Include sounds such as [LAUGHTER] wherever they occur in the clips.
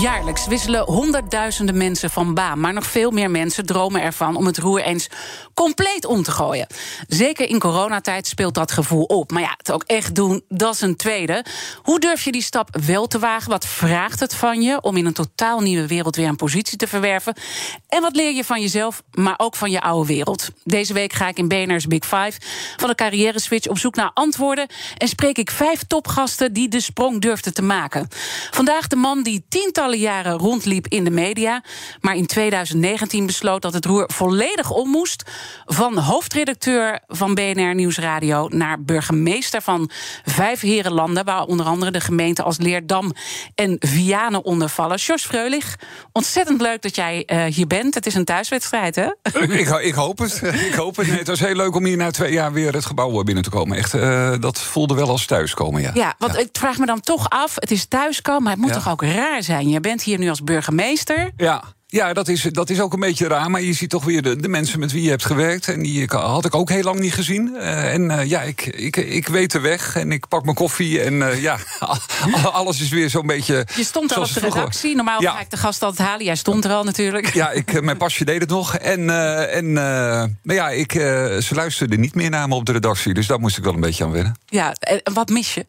Jaarlijks wisselen honderdduizenden mensen van baan. Maar nog veel meer mensen dromen ervan om het roer eens compleet om te gooien. Zeker in coronatijd speelt dat gevoel op. Maar ja, het ook echt doen, dat is een tweede. Hoe durf je die stap wel te wagen? Wat vraagt het van je om in een totaal nieuwe wereld weer een positie te verwerven? En wat leer je van jezelf, maar ook van je oude wereld? Deze week ga ik in BNR's Big Five van de carrière switch op zoek naar antwoorden. En spreek ik vijf topgasten die de sprong durfden te maken. Vandaag de man die tientallen jaren rondliep in de media. Maar in 2019 besloot dat het roer volledig om moest. Van hoofdredacteur van BNR Nieuwsradio naar burgemeester van vijf herenlanden. Waar onder andere de gemeenten als Leerdam en Vianen onder vallen. Jos Freulich, ontzettend leuk dat jij uh, hier bent. Het is een thuiswedstrijd, hè? Ik, ik hoop het. [LAUGHS] Ik hoop het. Nee, het was heel leuk om hier na twee jaar weer het gebouw binnen te komen. Echt, uh, dat voelde wel als thuiskomen, ja. Ja, want ja. ik vraag me dan toch af. Het is thuiskomen, maar het moet ja. toch ook raar zijn? Je bent hier nu als burgemeester. Ja. Ja, dat is, dat is ook een beetje raar. Maar je ziet toch weer de, de mensen met wie je hebt gewerkt. En die had ik ook heel lang niet gezien. Uh, en uh, ja, ik, ik, ik weet de weg. En ik pak mijn koffie. En uh, ja, [LAUGHS] alles is weer zo'n beetje. Je stond al op de redactie. Normaal ja. ga ik de gast altijd halen. Jij stond er al natuurlijk. Ja, ik, mijn pasje deed het nog. En, en maar ja, ik, ze luisterden niet meer naar me op de redactie. Dus daar moest ik wel een beetje aan wennen. Ja, en wat mis je?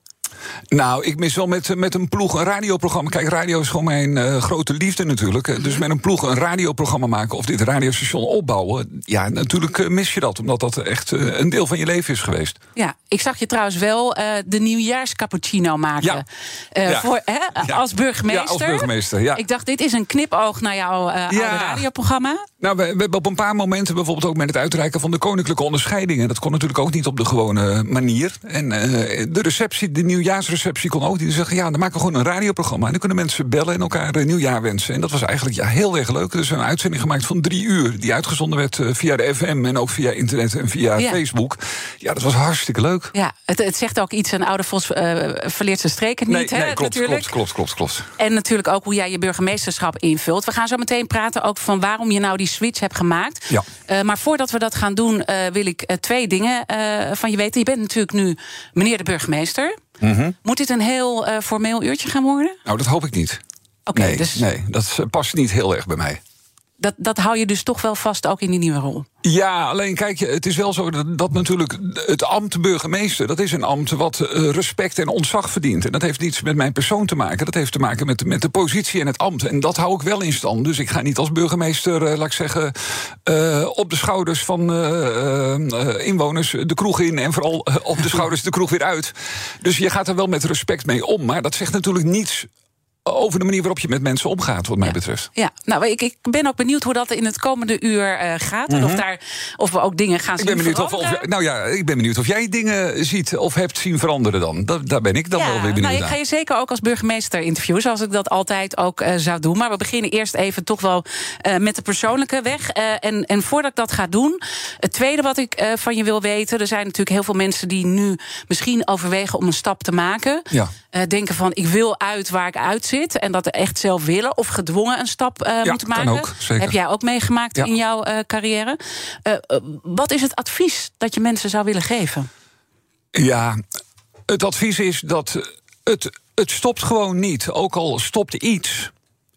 Nou, ik mis wel met, met een ploeg een radioprogramma. Kijk, radio is gewoon mijn uh, grote liefde natuurlijk. Dus met een ploeg een radioprogramma maken of dit radiostation opbouwen. Ja, natuurlijk uh, mis je dat, omdat dat echt uh, een deel van je leven is geweest. Ja, ik zag je trouwens wel de nieuwjaarscappuccino maken. Ja. ja. Voor, hè, ja. Als burgemeester. Ja, als burgemeester, ja. Ik dacht, dit is een knipoog naar jouw oude radioprogramma. Nou, we, we, hebben op een paar momenten bijvoorbeeld ook met het uitreiken van de koninklijke onderscheidingen. Dat kon natuurlijk ook niet op de gewone manier. En de receptie, de nieuwjaarsreceptie kon ook. Die zeggen, ja, dan maken we gewoon een radioprogramma. En dan kunnen mensen bellen en elkaar een nieuwjaar wensen. En dat was eigenlijk ja, heel erg leuk. Dus een uitzending gemaakt van drie uur. Die uitgezonden werd via de FM en ook via internet en via ja. Facebook. Ja, dat was hartstikke leuk. Ja, het, het zegt ook iets. Een oude Vos uh, verleert zijn streken niet, nee, hè, nee, klopt, natuurlijk. klopt, klopt, klopt, klopt. En natuurlijk ook hoe jij je burgemeesterschap invult. We gaan zo meteen praten ook van waarom je nou die switch hebt gemaakt. Ja. Uh, maar voordat we dat gaan doen, uh, wil ik twee dingen van je weten. Je bent natuurlijk nu meneer de burgemeester. Mm -hmm. Moet dit een heel uh, formeel uurtje gaan worden? Nou, dat hoop ik niet. Oké, okay, nee, dus... nee, dat past niet heel erg bij mij. Dat, dat hou je dus toch wel vast ook in die nieuwe rol? Ja, alleen kijk, het is wel zo dat, dat natuurlijk het ambt burgemeester... dat is een ambt wat uh, respect en ontzag verdient. En dat heeft niets met mijn persoon te maken. Dat heeft te maken met, met de positie en het ambt. En dat hou ik wel in stand. Dus ik ga niet als burgemeester, uh, laat ik zeggen... Uh, op de schouders van inwoners de kroeg in... en vooral op de schouders de kroeg weer uit. Dus je gaat er wel met respect mee om. Maar dat zegt natuurlijk niets over de manier waarop je met mensen omgaat, wat mij ja. betreft. Ja, nou, ik, ik ben ook benieuwd hoe dat in het komende uur uh, gaat. En mm -hmm. of, daar, of we ook dingen gaan ik ben zien benieuwd of, of, Nou ja, ik ben benieuwd of jij dingen ziet of hebt zien veranderen dan. Da, daar ben ik dan ja, wel weer benieuwd nou, Ik ga je zeker ook als burgemeester interviewen, zoals ik dat altijd ook uh, zou doen. Maar we beginnen eerst even toch wel uh, met de persoonlijke weg. en, en voordat ik dat ga doen, het tweede wat ik van je wil weten... er zijn natuurlijk heel veel mensen die nu misschien overwegen om een stap te maken. Ja. Denken van, ik wil uit waar ik uit zit... en dat echt zelf willen of gedwongen een stap uh, ja, moeten maken. Ook. Heb jij ook meegemaakt ja. in jouw uh, carrière. Wat is het advies dat je mensen zou willen geven? Ja, het advies is dat het, het stopt gewoon niet. Ook al stopt iets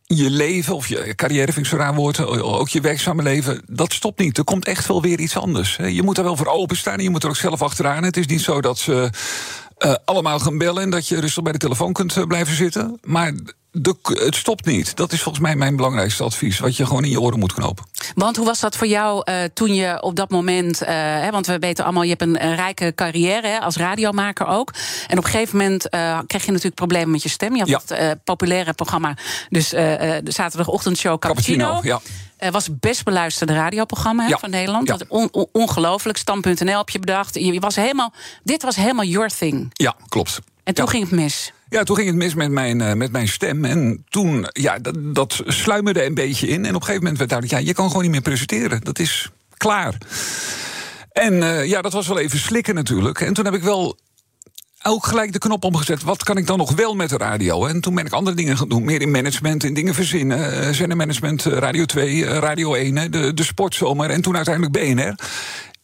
je leven, of je carrière vind ik zo raar woord, ook je werkzame leven, dat stopt niet. Er komt echt wel weer iets anders. Je moet er wel voor openstaan en je moet er ook zelf achteraan. Het is niet zo dat ze uh, allemaal gaan bellen en dat je rustig bij de telefoon kunt uh, blijven zitten. Maar de, het stopt niet. Dat is volgens mij mijn belangrijkste advies. Wat je gewoon in je oren moet knopen. Want hoe was dat voor jou uh, toen je op dat moment... Uh, hè, want we weten allemaal, je hebt een, een rijke carrière hè, als radiomaker ook. En op een gegeven moment uh, kreeg je natuurlijk problemen met je stem. Je had ja. het populaire programma, dus de zaterdagochtendshow Cappuccino. Cappuccino ja. Uh, was het best beluisterde radioprogramma ja. van Nederland. Ja. On, on, ongelooflijk. Stam.nl heb je bedacht. Je was helemaal, dit was helemaal your thing. Ja, klopt. En toen Ja. ging het mis. Ja, toen ging het mis met mijn, eh, met mijn stem. En toen, ja, dat, dat sluimerde een beetje in. En op een gegeven moment werd duidelijk, ja, je kan gewoon niet meer presenteren. Dat is klaar. En eh, ja, dat was wel even slikken natuurlijk. En toen heb ik wel ook gelijk de knop omgezet. Wat kan ik dan nog wel met de radio? En toen ben ik andere dingen gaan doen. Meer in management, in dingen verzinnen. Uh, zendermanagement, eh, Radio 2, eh, Radio 1, hè, de, de sportzomer. En toen uiteindelijk BNR.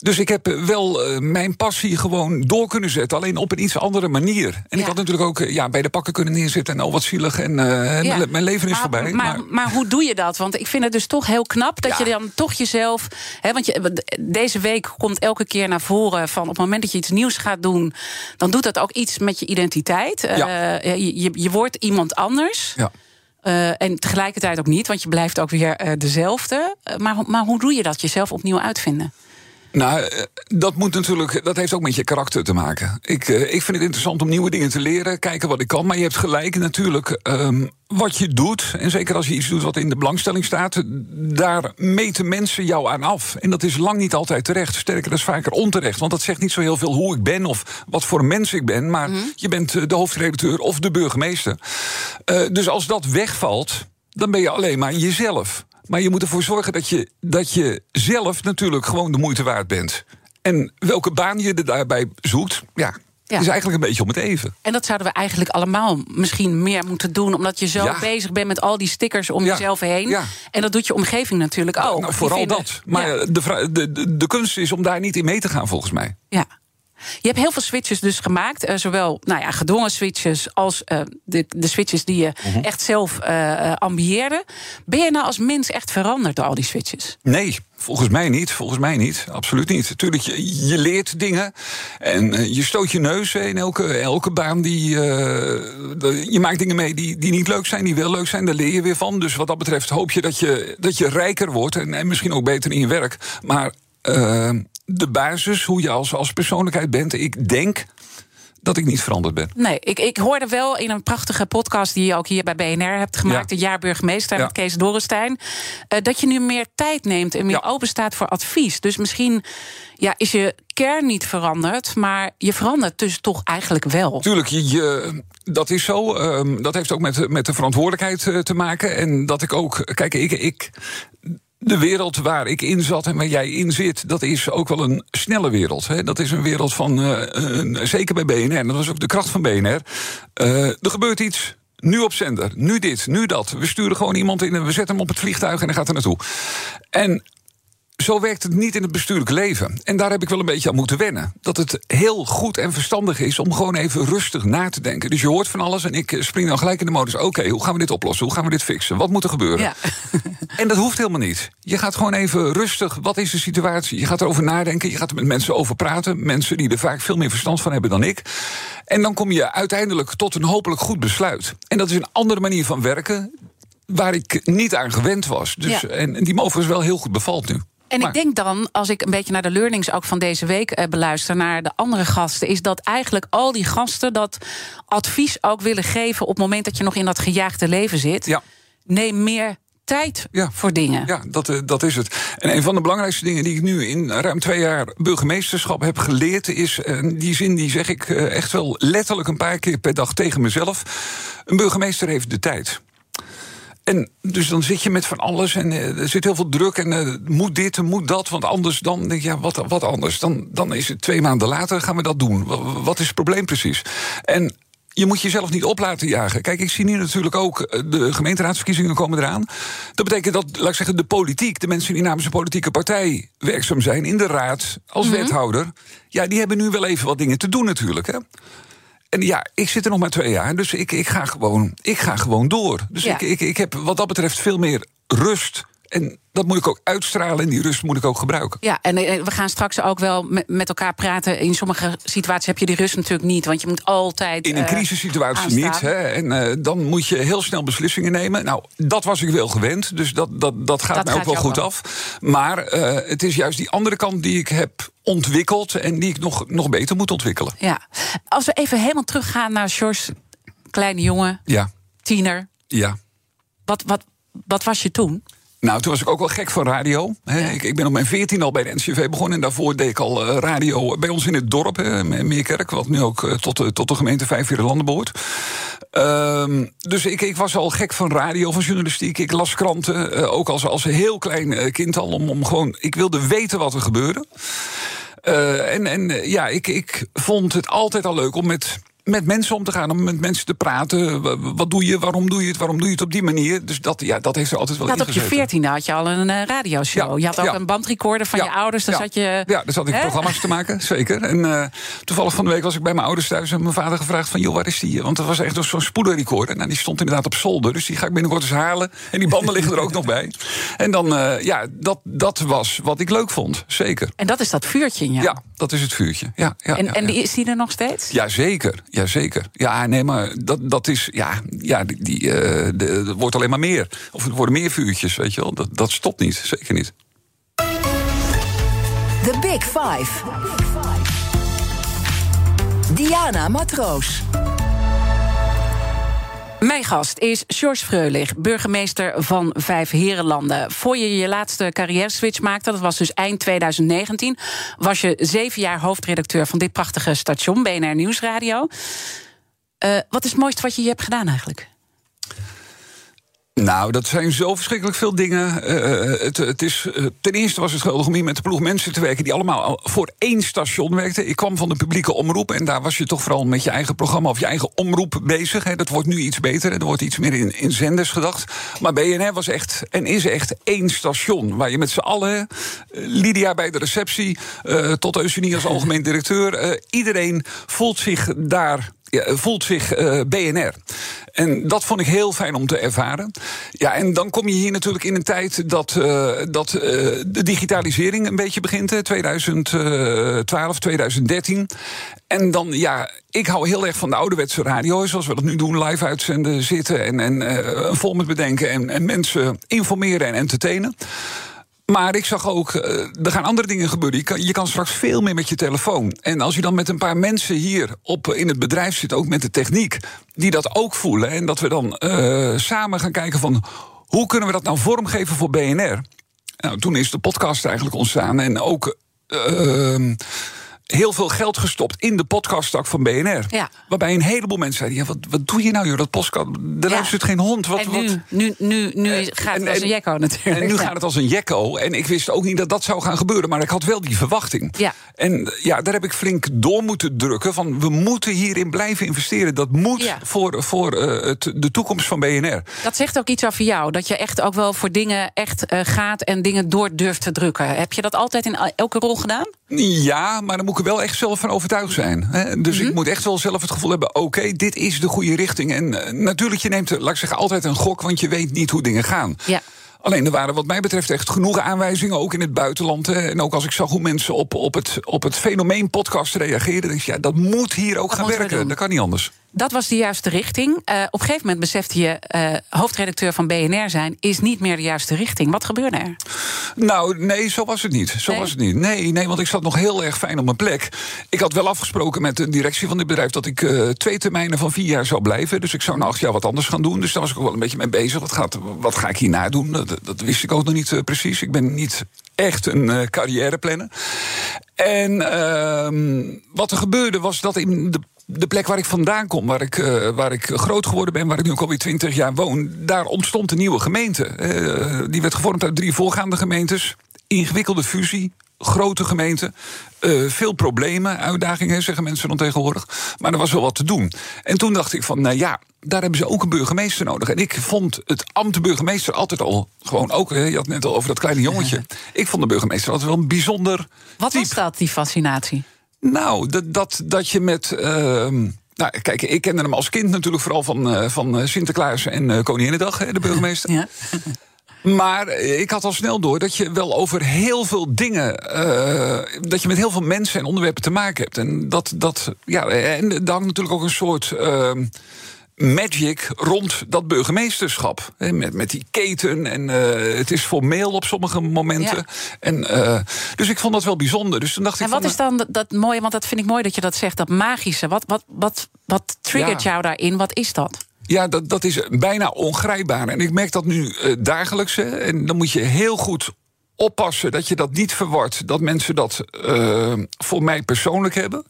Dus ik heb eh, wel eh, mijn passie gewoon door kunnen zetten. Alleen op een iets andere manier. En Ja. ik had natuurlijk ook eh, ja, bij de pakken kunnen neerzitten. En oh, wat zielig. En Ja. mijn, leven is maar, voorbij. Maar, maar, hoe doe je dat? Want ik vind het dus toch heel knap dat Ja. je dan toch jezelf. Hè, want je, deze week komt elke keer naar voren van op het moment dat je iets nieuws gaat doen, dan doet dat ook iets met je identiteit. Ja. je, je, je wordt iemand anders. ja. En tegelijkertijd ook niet, want je blijft ook weer dezelfde. Maar, maar hoe doe je dat? Jezelf opnieuw uitvinden? Nou, eh, dat moet natuurlijk, dat heeft ook met je karakter te maken. Ik, eh, ik vind het interessant om nieuwe dingen te leren, kijken wat ik kan. Maar je hebt gelijk natuurlijk. ehm, wat je doet, en zeker als je iets doet wat in de belangstelling staat, daar meten mensen jou aan af. En dat is lang niet altijd terecht. Sterker, dat is vaker onterecht. Want dat zegt niet zo heel veel hoe ik ben of wat voor mens ik ben. Maar je bent eh, de hoofdredacteur of de burgemeester. Dus als dat wegvalt, dan ben je alleen maar jezelf. Maar je moet ervoor zorgen dat je, dat je zelf natuurlijk gewoon de moeite waard bent. En welke baan je er daarbij zoekt, ja, Ja. is eigenlijk een beetje om het even. En dat zouden we eigenlijk allemaal misschien meer moeten doen, omdat je zo Ja. bezig bent met al die stickers om Ja. jezelf heen. Ja. En dat doet je omgeving natuurlijk ook. nou, vooral dat. Maar de, de, de kunst is om daar niet in mee te gaan, volgens mij. Ja. Je hebt heel veel switches dus gemaakt. eh, zowel nou ja, gedwongen switches als eh, de, de switches die je Mhm. echt zelf eh, ambieerde. Ben je nou als mens echt veranderd door al die switches? Nee, volgens mij niet. Volgens mij niet. Absoluut niet. Tuurlijk, je, je leert dingen. En je stoot je neus in elke, elke baan. Die, je maakt dingen mee die, die niet leuk zijn, die wel leuk zijn. Daar leer je weer van. Dus wat dat betreft hoop je dat je, dat je rijker wordt. En, en misschien ook beter in je werk. Maar de basis, hoe je als, als persoonlijkheid bent. Ik denk dat ik niet veranderd ben. Nee, ik, ik hoorde wel in een prachtige podcast die je ook hier bij BNR hebt gemaakt, Ja. de jaarburgemeester Ja. met Kees Dorrestein, eh, dat je nu meer tijd neemt en meer Ja. open staat voor advies. Dus misschien ja, is je kern niet veranderd, maar je verandert dus toch eigenlijk wel. Tuurlijk, je, je- dat is zo. Ehm, dat heeft ook met, met de verantwoordelijkheid eh, te maken. En dat ik ook. Kijk, ik. ik de wereld waar ik in zat en waar jij in zit, dat is ook wel een snelle wereld. Hè? Dat is een wereld van, eh, zeker bij BNR, en dat was ook de kracht van BNR. eh, er gebeurt iets, nu op zender, nu dit, nu dat. We sturen gewoon iemand in en we zetten hem op het vliegtuig en hij gaat er naartoe. En zo werkt het niet in het bestuurlijke leven. En daar heb ik wel een beetje aan moeten wennen. Dat het heel goed en verstandig is om gewoon even rustig na te denken. Dus je hoort van alles en ik spring dan gelijk in de modus. Oké, hoe gaan we dit oplossen? Hoe gaan we dit fixen? Wat moet er gebeuren? Ja. [LAUGHS] En dat hoeft helemaal niet. Je gaat gewoon even rustig. Wat is de situatie? Je gaat erover nadenken. Je gaat er met mensen over praten. Mensen die er vaak veel meer verstand van hebben dan ik. En dan kom je uiteindelijk tot een hopelijk goed besluit. En dat is een andere manier van werken. Waar ik niet aan gewend was. Dus, Ja. en, en die overigens wel heel goed bevalt nu. En Maar- ik denk dan, als ik een beetje naar de learnings ook van deze week eh, beluister, naar de andere gasten, is dat eigenlijk al die gasten dat advies ook willen geven op het moment dat je nog in dat gejaagde leven zit. Ja. Neem meer tijd Ja. voor dingen. Ja, dat, eh, dat is het. En een van de belangrijkste dingen die ik nu in ruim twee jaar burgemeesterschap heb geleerd, is, en die zin die zeg ik eh, echt wel letterlijk een paar keer per dag tegen mezelf. Een burgemeester heeft de tijd. En dus dan zit je met van alles en eh, er zit heel veel druk en eh, moet dit en moet dat, want anders dan denk je, ja, wat, wat anders? Dan, dan is het twee maanden later gaan we dat doen. Wa- Wat is het probleem precies? En je moet jezelf niet op laten jagen. Kijk, ik zie nu natuurlijk ook eh, de gemeenteraadsverkiezingen komen eraan. Dat betekent dat, laat ik zeggen, de politiek, de mensen die namens een politieke partij werkzaam zijn in de raad als wethouder, ja, die hebben nu wel even wat dingen te doen natuurlijk. Hè? En ja, ik zit er nog maar twee jaar, dus ik, ik, ga, gewoon, ik ga gewoon door. Dus Ja. ik, ik, ik heb wat dat betreft veel meer rust. En dat moet ik ook uitstralen en die rust moet ik ook gebruiken. Ja, en eh, we gaan straks ook wel met, elkaar praten. In sommige situaties heb je die rust natuurlijk niet, want je moet altijd. In een eh, crisissituatie niet. Hè? En eh, dan moet je heel snel beslissingen nemen. Nou, dat was ik wel gewend. Dus dat, dat, dat gaat Dat mij ook wel goed wel. af. Maar het is juist die andere kant die ik heb ontwikkeld. En die ik nog, nog beter moet ontwikkelen. Ja. Als we even helemaal teruggaan naar George, kleine jongen, Ja, tiener. ja. Wat, wat, wat was je toen? Nou, toen was ik ook wel gek van radio. Ik, ik ben op mijn 14 al bij de NCV begonnen. En daarvoor deed ik al uh, radio bij ons in het dorp, hè, Meerkerk. Wat nu ook uh, tot, uh, tot de gemeente Vijf Landen behoort. Ehm, dus ik, ik, was al gek van radio, van journalistiek. Ik las kranten, ook als, als heel klein kind al. Om, om gewoon, ik wilde weten wat er gebeurde. en en ja, ik, ik vond het altijd al leuk om met met mensen om te gaan, om met mensen te praten. Wat doe je, waarom doe je het, waarom doe je het op die manier? Dus dat, ja, dat heeft er altijd wel in Op je veertiende had je al een uh, radioshow. Ja, je had ook ja. een bandrecorder van ja, je ouders. Zat je, ja, daar zat ik programma's te maken, [LAUGHS] zeker. En uh, toevallig van de week was ik bij mijn ouders thuis... en mijn vader gevraagd van, joh, waar is die? Want dat was echt zo'n spoederrecorder. Nou, die stond inderdaad op zolder, dus die ga ik binnenkort eens halen. En die banden liggen er ook nog bij. En dan, uh, ja, dat, dat was wat ik leuk vond, zeker. En dat is dat vuurtje in jou? Ja, dat is het vuurtje, ja. ja en en die, is die er nog steeds? Jazeker, jazeker. Ja, nee, maar dat, dat is. Ja, ja die, die, uh, wordt alleen maar meer. Of er worden meer vuurtjes, weet je wel. Dat, dat stopt niet, zeker niet. The Big Five. Diana Matroos. Mijn gast is George Freulich, burgemeester van Vijf Herenlanden. Voor je je laatste carrière-switch maakte, dat was dus eind 2019... was je zeven jaar hoofdredacteur van dit prachtige station, BNR Nieuwsradio. Uh, wat is het mooiste wat je hier hebt gedaan eigenlijk? Nou, dat zijn zo verschrikkelijk veel dingen. Uh, het, het, is, ten eerste was het geweldig om hier met de ploeg mensen te werken... die allemaal voor één station werkten. Ik kwam van de publieke omroep en daar was je toch vooral met je eigen programma... of je eigen omroep bezig. Hè. Dat wordt nu iets beter, er wordt iets meer in, in zenders gedacht. Maar BNR was echt en is echt één station... waar je met z'n allen, Lydia bij de receptie... tot Eugenie als algemeen directeur... iedereen voelt zich daar voelt zich uh, BNR. En dat vond ik heel fijn om te ervaren. Ja, en dan kom je hier natuurlijk in een tijd dat, uh, dat uh, de digitalisering een beetje begint, 2012, 2013. En dan, ja, ik hou heel erg van de ouderwetse radio, zoals we dat nu doen, live uitzenden, zitten en, en vol met bedenken en, en mensen informeren en entertainen. Maar ik zag ook, er gaan andere dingen gebeuren. Je kan, je kan straks veel meer met je telefoon. En als je dan met een paar mensen hier op, in het bedrijf zit, ook met de techniek, die dat ook voelen. En dat we dan uh, samen gaan kijken van hoe kunnen we dat nou vormgeven voor BNR? Nou, toen is de podcast eigenlijk ontstaan. En ook. Heel veel geld gestopt in de podcasttak van BNR. Ja. Waarbij een heleboel mensen zeiden: ja, wat, wat doe je nou, joh? Dat podcast, er ja. luistert geen hond. Wat, en nu, wat? nu, nu, nu uh, gaat het en, als een jekko natuurlijk. En nu ja. gaat het als een jekko. En ik wist ook niet dat dat zou gaan gebeuren. Maar ik had wel die verwachting. Ja. En ja, daar heb ik flink door moeten drukken. Van we moeten hierin blijven investeren. Dat moet voor, voor uh, het, de toekomst van BNR. Dat zegt ook iets over jou. Dat je echt ook wel voor dingen echt uh, gaat en dingen door durft te drukken. Heb je dat altijd in elke rol gedaan? Ja, maar dan moet ik er wel echt zelf van overtuigd zijn. Hè? Dus ik moet echt wel zelf het gevoel hebben: oké, okay, dit is de goede richting. En uh, natuurlijk, je neemt, laat ik zeggen, altijd een gok, want je weet niet hoe dingen gaan. Ja. Alleen er waren wat mij betreft echt genoeg aanwijzingen, ook in het buitenland. Hè. En ook als ik zag hoe mensen op, op, het, op het fenomeen podcast reageerden, denk ik, ja, dat moet hier ook dat gaan werken. Dat kan niet anders. Dat was de juiste richting. Uh, op een gegeven moment besefte je, uh, hoofdredacteur van BNR zijn is niet meer de juiste richting. Wat gebeurde er? Nou, nee, zo was het niet. Zo nee? was het niet. Nee, nee, want ik zat nog heel erg fijn op mijn plek. Ik had wel afgesproken met de directie van dit bedrijf dat ik uh, twee termijnen van vier jaar zou blijven. Dus ik zou na acht jaar wat anders gaan doen. Dus daar was ik ook wel een beetje mee bezig. Wat, gaat, wat ga ik hierna doen? Dat, dat wist ik ook nog niet precies. Ik ben niet echt een carrièreplanner. En wat er gebeurde was dat in de de plek waar ik vandaan kom, waar ik, uh, waar ik groot geworden ben, waar ik nu ook alweer twintig jaar woon, daar ontstond een nieuwe gemeente. Uh, die werd gevormd uit drie voorgaande gemeentes. Ingewikkelde fusie, grote gemeente. Uh, veel problemen, uitdagingen, zeggen mensen dan tegenwoordig. Maar er was wel wat te doen. En toen dacht ik van, nou ja, daar hebben ze ook een burgemeester nodig. En ik vond het ambt burgemeester altijd al gewoon ook. Hè, je had net al over dat kleine jongetje. Ik vond de burgemeester altijd wel een bijzonder. Wat type. was dat, die fascinatie? Nou, dat, dat, dat je met. Uh, nou, kijk, ik kende hem als kind natuurlijk vooral van, uh, van Sinterklaas en uh, Koninginnedag, hè, de burgemeester. Ja. Maar ik had al snel door dat je wel over heel veel dingen. Uh, dat je met heel veel mensen en onderwerpen te maken hebt. En dat. dat ja, en daar hangt natuurlijk ook een soort. Magic rond dat burgemeesterschap. Met, met die keten en uh, het is formeel op sommige momenten. Ja. En, uh, dus ik vond dat wel bijzonder. Dus toen dacht en ik wat van, is dan dat, dat mooie, want dat vind ik mooi dat je dat zegt, dat magische. Wat, wat, wat, wat triggert Ja. jou daarin? Wat is dat? Ja, dat, dat is bijna ongrijpbaar. En ik merk dat nu uh, dagelijks. Hè, en dan moet je heel goed oppassen dat je dat niet verwart. Dat mensen dat uh, voor mij persoonlijk hebben.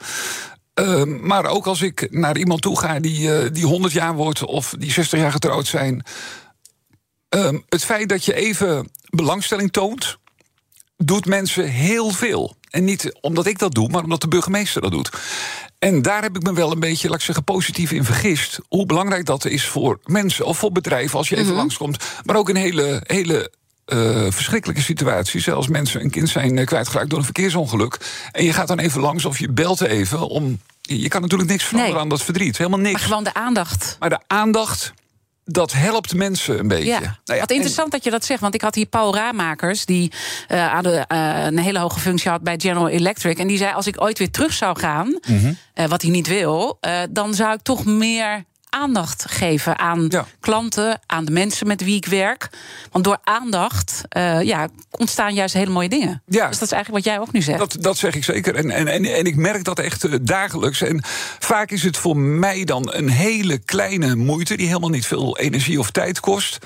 Uh, maar ook als ik naar iemand toe ga die, die 100 jaar wordt of die 60 jaar getrouwd zijn. Ehm, het feit dat je even belangstelling toont, doet mensen heel veel. En niet omdat ik dat doe, maar omdat de burgemeester dat doet. En daar heb ik me wel een beetje, laat ik zeggen, positief in vergist. Hoe belangrijk dat is voor mensen of voor bedrijven als je even mm langskomt. Maar ook een hele, hele uh, verschrikkelijke situatie. Zelfs mensen een kind zijn uh, kwijtgeraakt door een verkeersongeluk. En je gaat dan even langs of je belt even om. Je kan natuurlijk niks veranderen aan dat verdriet. Helemaal niks. Maar gewoon de aandacht. Maar de aandacht dat helpt mensen een beetje. Ja. Nou ja, Wat interessant dat je dat zegt, want ik had hier Paul Raamakers... die uh, aan de, uh, een hele hoge functie had bij General Electric... en die zei, als ik ooit weer terug zou gaan, mm -hmm. uh, wat hij niet wil... dan zou ik toch meer aandacht geven aan klanten, aan de mensen met wie ik werk. Want door aandacht uh, ja, ontstaan juist hele mooie dingen. Ja. Dus dat is eigenlijk wat jij ook nu zegt. Dat, dat zeg ik zeker. En, en, en, en ik merk dat echt uh, dagelijks. En vaak is het voor mij dan een hele kleine moeite... die helemaal niet veel energie of tijd kost.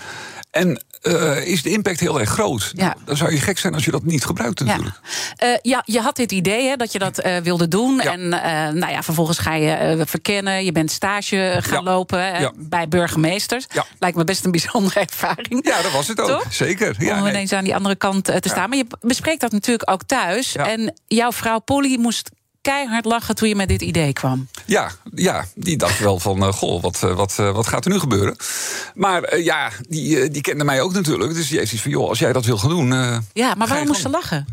En uh, is de impact heel erg groot. Ja. Dan zou je gek zijn als je dat niet gebruikt natuurlijk. Ja, uh, ja je had dit idee hè, dat je dat uh, wilde doen. Ja. En nou ja, vervolgens ga je verkennen. Je bent stage gaan lopen bij burgemeesters. Lijkt me best een bijzondere [LAUGHS] ervaring. Ja, dat was het ook. Toch? Zeker. Om nee. ineens aan die andere kant te staan. Maar je bespreekt dat natuurlijk ook thuis. En jouw vrouw Polly moest keihard lachen toen je met dit idee kwam. Ja, ja die dacht wel van, uh, goh, wat, uh, wat, uh, wat gaat er nu gebeuren? Maar ja, die, die kende mij ook natuurlijk. Dus die heeft iets van, joh, als jij dat wil gaan doen... ja, maar waarom moest ze lachen?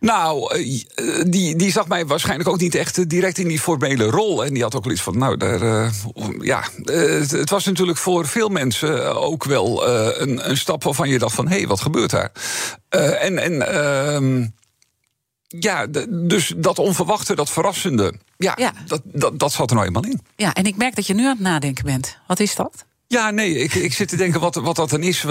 Nou, die, die zag mij waarschijnlijk ook niet echt direct in die formele rol. En die had ook wel iets van, nou, daar, uh, ja, het, het, was natuurlijk voor veel mensen ook wel uh, een, een, stap waarvan je dacht van, hé, hey, wat gebeurt daar? En en ehm, ja, dus dat onverwachte, dat verrassende, ja, ja. Dat, dat, dat zat er nou eenmaal in. Ja, en ik merk dat je nu aan het nadenken bent. Wat is dat? Ja, nee, ik, ik zit te denken wat, wat dat dan is.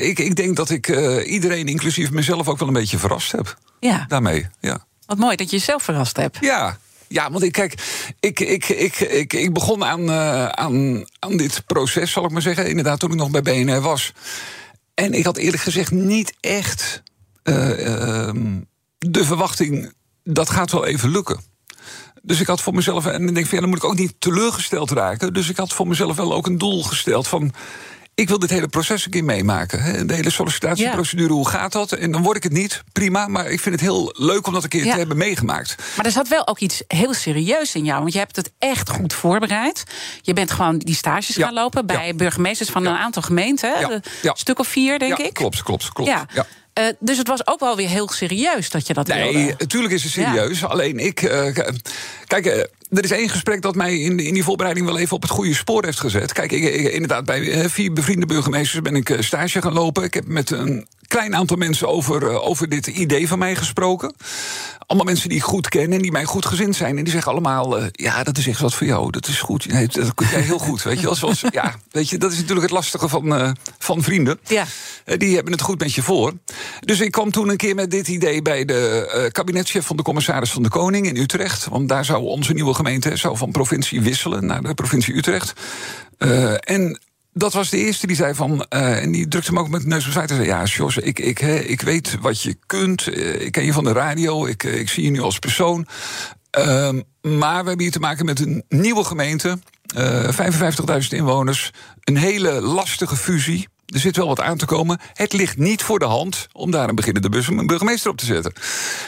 Ik, ik denk dat ik uh, iedereen, inclusief mezelf, ook wel een beetje verrast heb. Ja. Daarmee, ja. Wat mooi dat je jezelf verrast hebt. Ja, ja, want ik, kijk, ik, ik, ik, ik, ik begon aan, uh, aan, aan dit proces, zal ik maar zeggen. Inderdaad, toen ik nog bij BNR was. En ik had eerlijk gezegd niet echt... Uh, de verwachting, dat gaat wel even lukken. Dus ik had voor mezelf, en ik denk van ja, dan moet ik ook niet teleurgesteld raken. Dus ik had voor mezelf wel ook een doel gesteld van. Ik wil dit hele proces een keer meemaken. De hele sollicitatieprocedure, hoe gaat dat? En dan word ik het niet, prima. Maar ik vind het heel leuk om dat een keer te hebben meegemaakt. Maar er zat wel ook iets heel serieus in jou. Want je hebt het echt goed voorbereid. Je bent gewoon die stages gaan lopen bij burgemeesters van een aantal gemeenten. Een stuk of vier, denk ik. Klopt, klopt, klopt. Ja. Uh, dus het was ook wel weer heel serieus dat je dat nee, wilde. Nee, natuurlijk is het serieus. Ja. Alleen ik... Uh, kijk, uh, er is één gesprek dat mij in, in die voorbereiding wel even op het goede spoor heeft gezet. Kijk, ik, ik, inderdaad, bij vier bevriende burgemeesters ben ik stage gaan lopen. Ik heb met een klein aantal mensen over, over dit idee van mij gesproken. Allemaal mensen die ik goed ken en die mij goed gezind zijn. En die zeggen allemaal, ja, dat is echt wat voor jou. Dat is goed. Nee, dat kun jij heel goed, weet je. Zoals, ja, weet je, dat is natuurlijk het lastige van, van vrienden. Ja. die hebben het goed met je voor. Dus ik kwam toen een keer met dit idee bij de kabinetchef van de commissaris van de Koning in Utrecht. Want daar zou onze nieuwe gemeente zou van provincie wisselen naar de provincie Utrecht. Uh, en dat was de eerste die zei van. Uh, en die drukte me ook met de neus op en zei: Ja, Jos, ik, ik, hè, ik weet wat je kunt. ik ken je van de radio. Ik, ik zie je nu als persoon. Ehm, maar we hebben hier te maken met een nieuwe gemeente. 55.000 inwoners. Een hele lastige fusie. Er zit wel wat aan te komen. Het ligt niet voor de hand om daar een beginnende burgemeester op te zetten.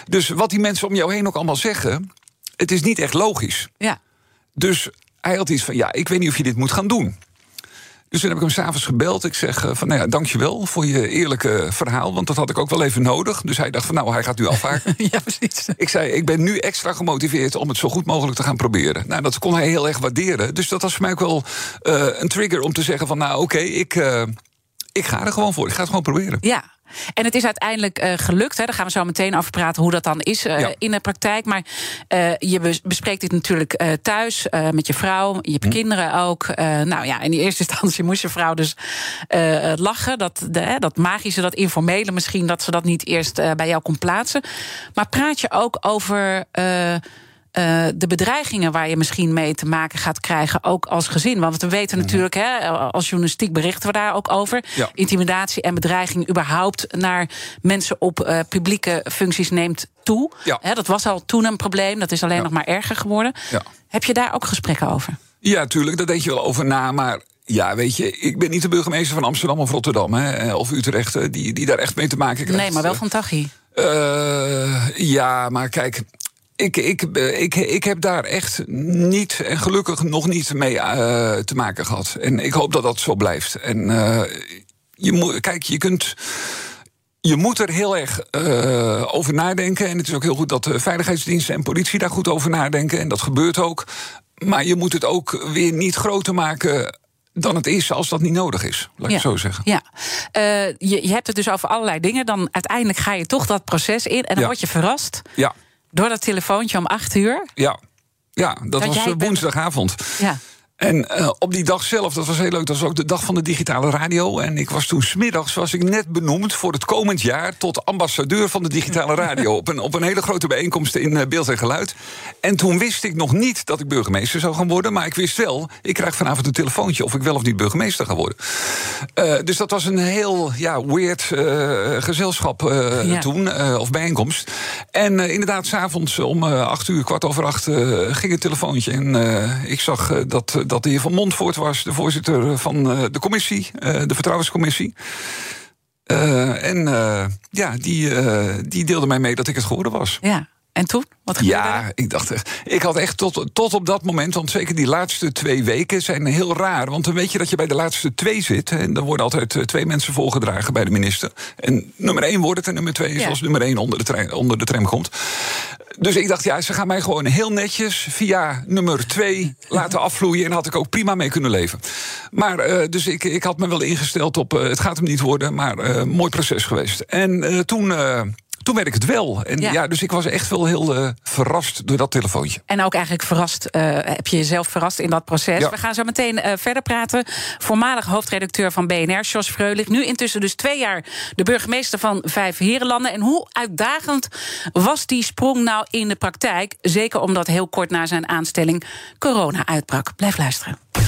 Dus wat die mensen om jou heen ook allemaal zeggen, het is niet echt logisch. Ja. Dus hij had iets van: ja, ik weet niet of je dit moet gaan doen. Dus toen heb ik hem s'avonds gebeld. Ik zeg uh, van, nou ja, dankjewel voor je eerlijke verhaal. Want dat had ik ook wel even nodig. Dus hij dacht van, nou, hij gaat nu afhaken. [LAUGHS] ja, precies. Ik zei, ik ben nu extra gemotiveerd om het zo goed mogelijk te gaan proberen. Nou, dat kon hij heel erg waarderen. Dus dat was voor mij ook wel uh, een trigger om te zeggen van, nou, oké, okay, ik... Uh, ik ga er gewoon voor. Ik ga het gewoon proberen. Ja. En het is uiteindelijk uh, gelukt. Hè. Daar gaan we zo meteen over praten hoe dat dan is uh, ja. in de praktijk. Maar uh, je bespreekt dit natuurlijk thuis met je vrouw. Je hebt hm. kinderen ook. nou ja, in die eerste [LAUGHS] instantie moest je vrouw dus lachen. Dat, de, dat magische, dat informele misschien, dat ze dat niet eerst bij jou kon plaatsen. Maar praat je ook over eh, de bedreigingen waar je misschien mee te maken gaat krijgen, ook als gezin. Want we weten natuurlijk, hè, als journalistiek berichten we daar ook over. Ja. Intimidatie en bedreiging überhaupt naar mensen op eh, publieke functies neemt toe. Ja. Hè, dat was al toen een probleem, dat is alleen Ja. nog maar erger geworden. Ja. Heb je daar ook gesprekken over? Ja, tuurlijk, daar denk je wel over na. Maar ja, weet je, ik ben niet de burgemeester van Amsterdam of Rotterdam hè, eh, of Utrecht, die, die daar echt mee te maken krijgt. Nee, maar wel van Tachi. Eh, ja, maar kijk. Ik, ik, eh, ik, ik heb daar echt niet, en gelukkig nog niet mee eh, te maken gehad. En ik hoop dat dat zo blijft. En eh, je moet, kijk, je kunt. Je moet er heel erg over nadenken. En het is ook heel goed dat de veiligheidsdiensten en politie daar goed over nadenken. En dat gebeurt ook. Maar je moet het ook weer niet groter maken dan het is als dat niet nodig is. Laat ik zo zeggen. Ja, je, je hebt het dus over allerlei dingen. Dan uiteindelijk ga je toch dat proces in. En dan Ja. word je verrast Ja, door dat telefoontje om acht uur. ja. Ja, dat, Dat was bent- woensdagavond. Ja. En eh, op die dag zelf, dat was heel leuk, dat was ook de dag van de digitale radio. En ik was toen smiddags was ik net benoemd voor het komend jaar tot ambassadeur van de digitale radio. [LAUGHS] op, een, op een hele grote bijeenkomst in eh, Beeld en Geluid. En toen wist ik nog niet dat ik burgemeester zou gaan worden. Maar ik wist wel, ik krijg vanavond een telefoontje of ik wel of niet burgemeester ga worden. Eh, dus dat was een heel ja, weird gezelschap Ja. toen, of bijeenkomst. En inderdaad, s'avonds om acht uur, kwart over acht, ging het telefoontje. En ik zag dat, dat de heer Van Montvoort was, de voorzitter van eh, de commissie, eh, de Vertrouwenscommissie. Eh, en eh, ja, die, eh, die deelde mij mee dat ik het geworden was. ja. En toen? Wat gebeurde er? Ja, ik dacht echt. Ik had echt tot, tot op dat moment, want zeker die laatste twee weken zijn heel raar. Want dan weet je dat je bij de laatste twee zit. En dan worden altijd eh, twee mensen voorgedragen bij de minister. En nummer één wordt het en nummer twee is Ja. als nummer één onder de, trein, onder de tram komt. Dus ik dacht, ja, ze gaan mij gewoon heel netjes via nummer twee laten afvloeien. En had ik ook prima mee kunnen leven. Maar eh, dus ik, ik had me wel ingesteld op, eh, het gaat hem niet worden, maar eh, mooi proces geweest. En toen. Toen werd ik het wel. En Ja. ja, dus ik was echt wel heel eh, verrast door dat telefoontje. En ook eigenlijk verrast, eh, heb je jezelf verrast in dat proces. Ja. We gaan zo meteen eh, verder praten. Voormalig hoofdredacteur van BNR, Jos Freulich. Nu intussen dus twee jaar de burgemeester van Vijf Herenlanden. En hoe uitdagend was die sprong nou in de praktijk? Zeker omdat heel kort na zijn aanstelling corona uitbrak. Blijf luisteren.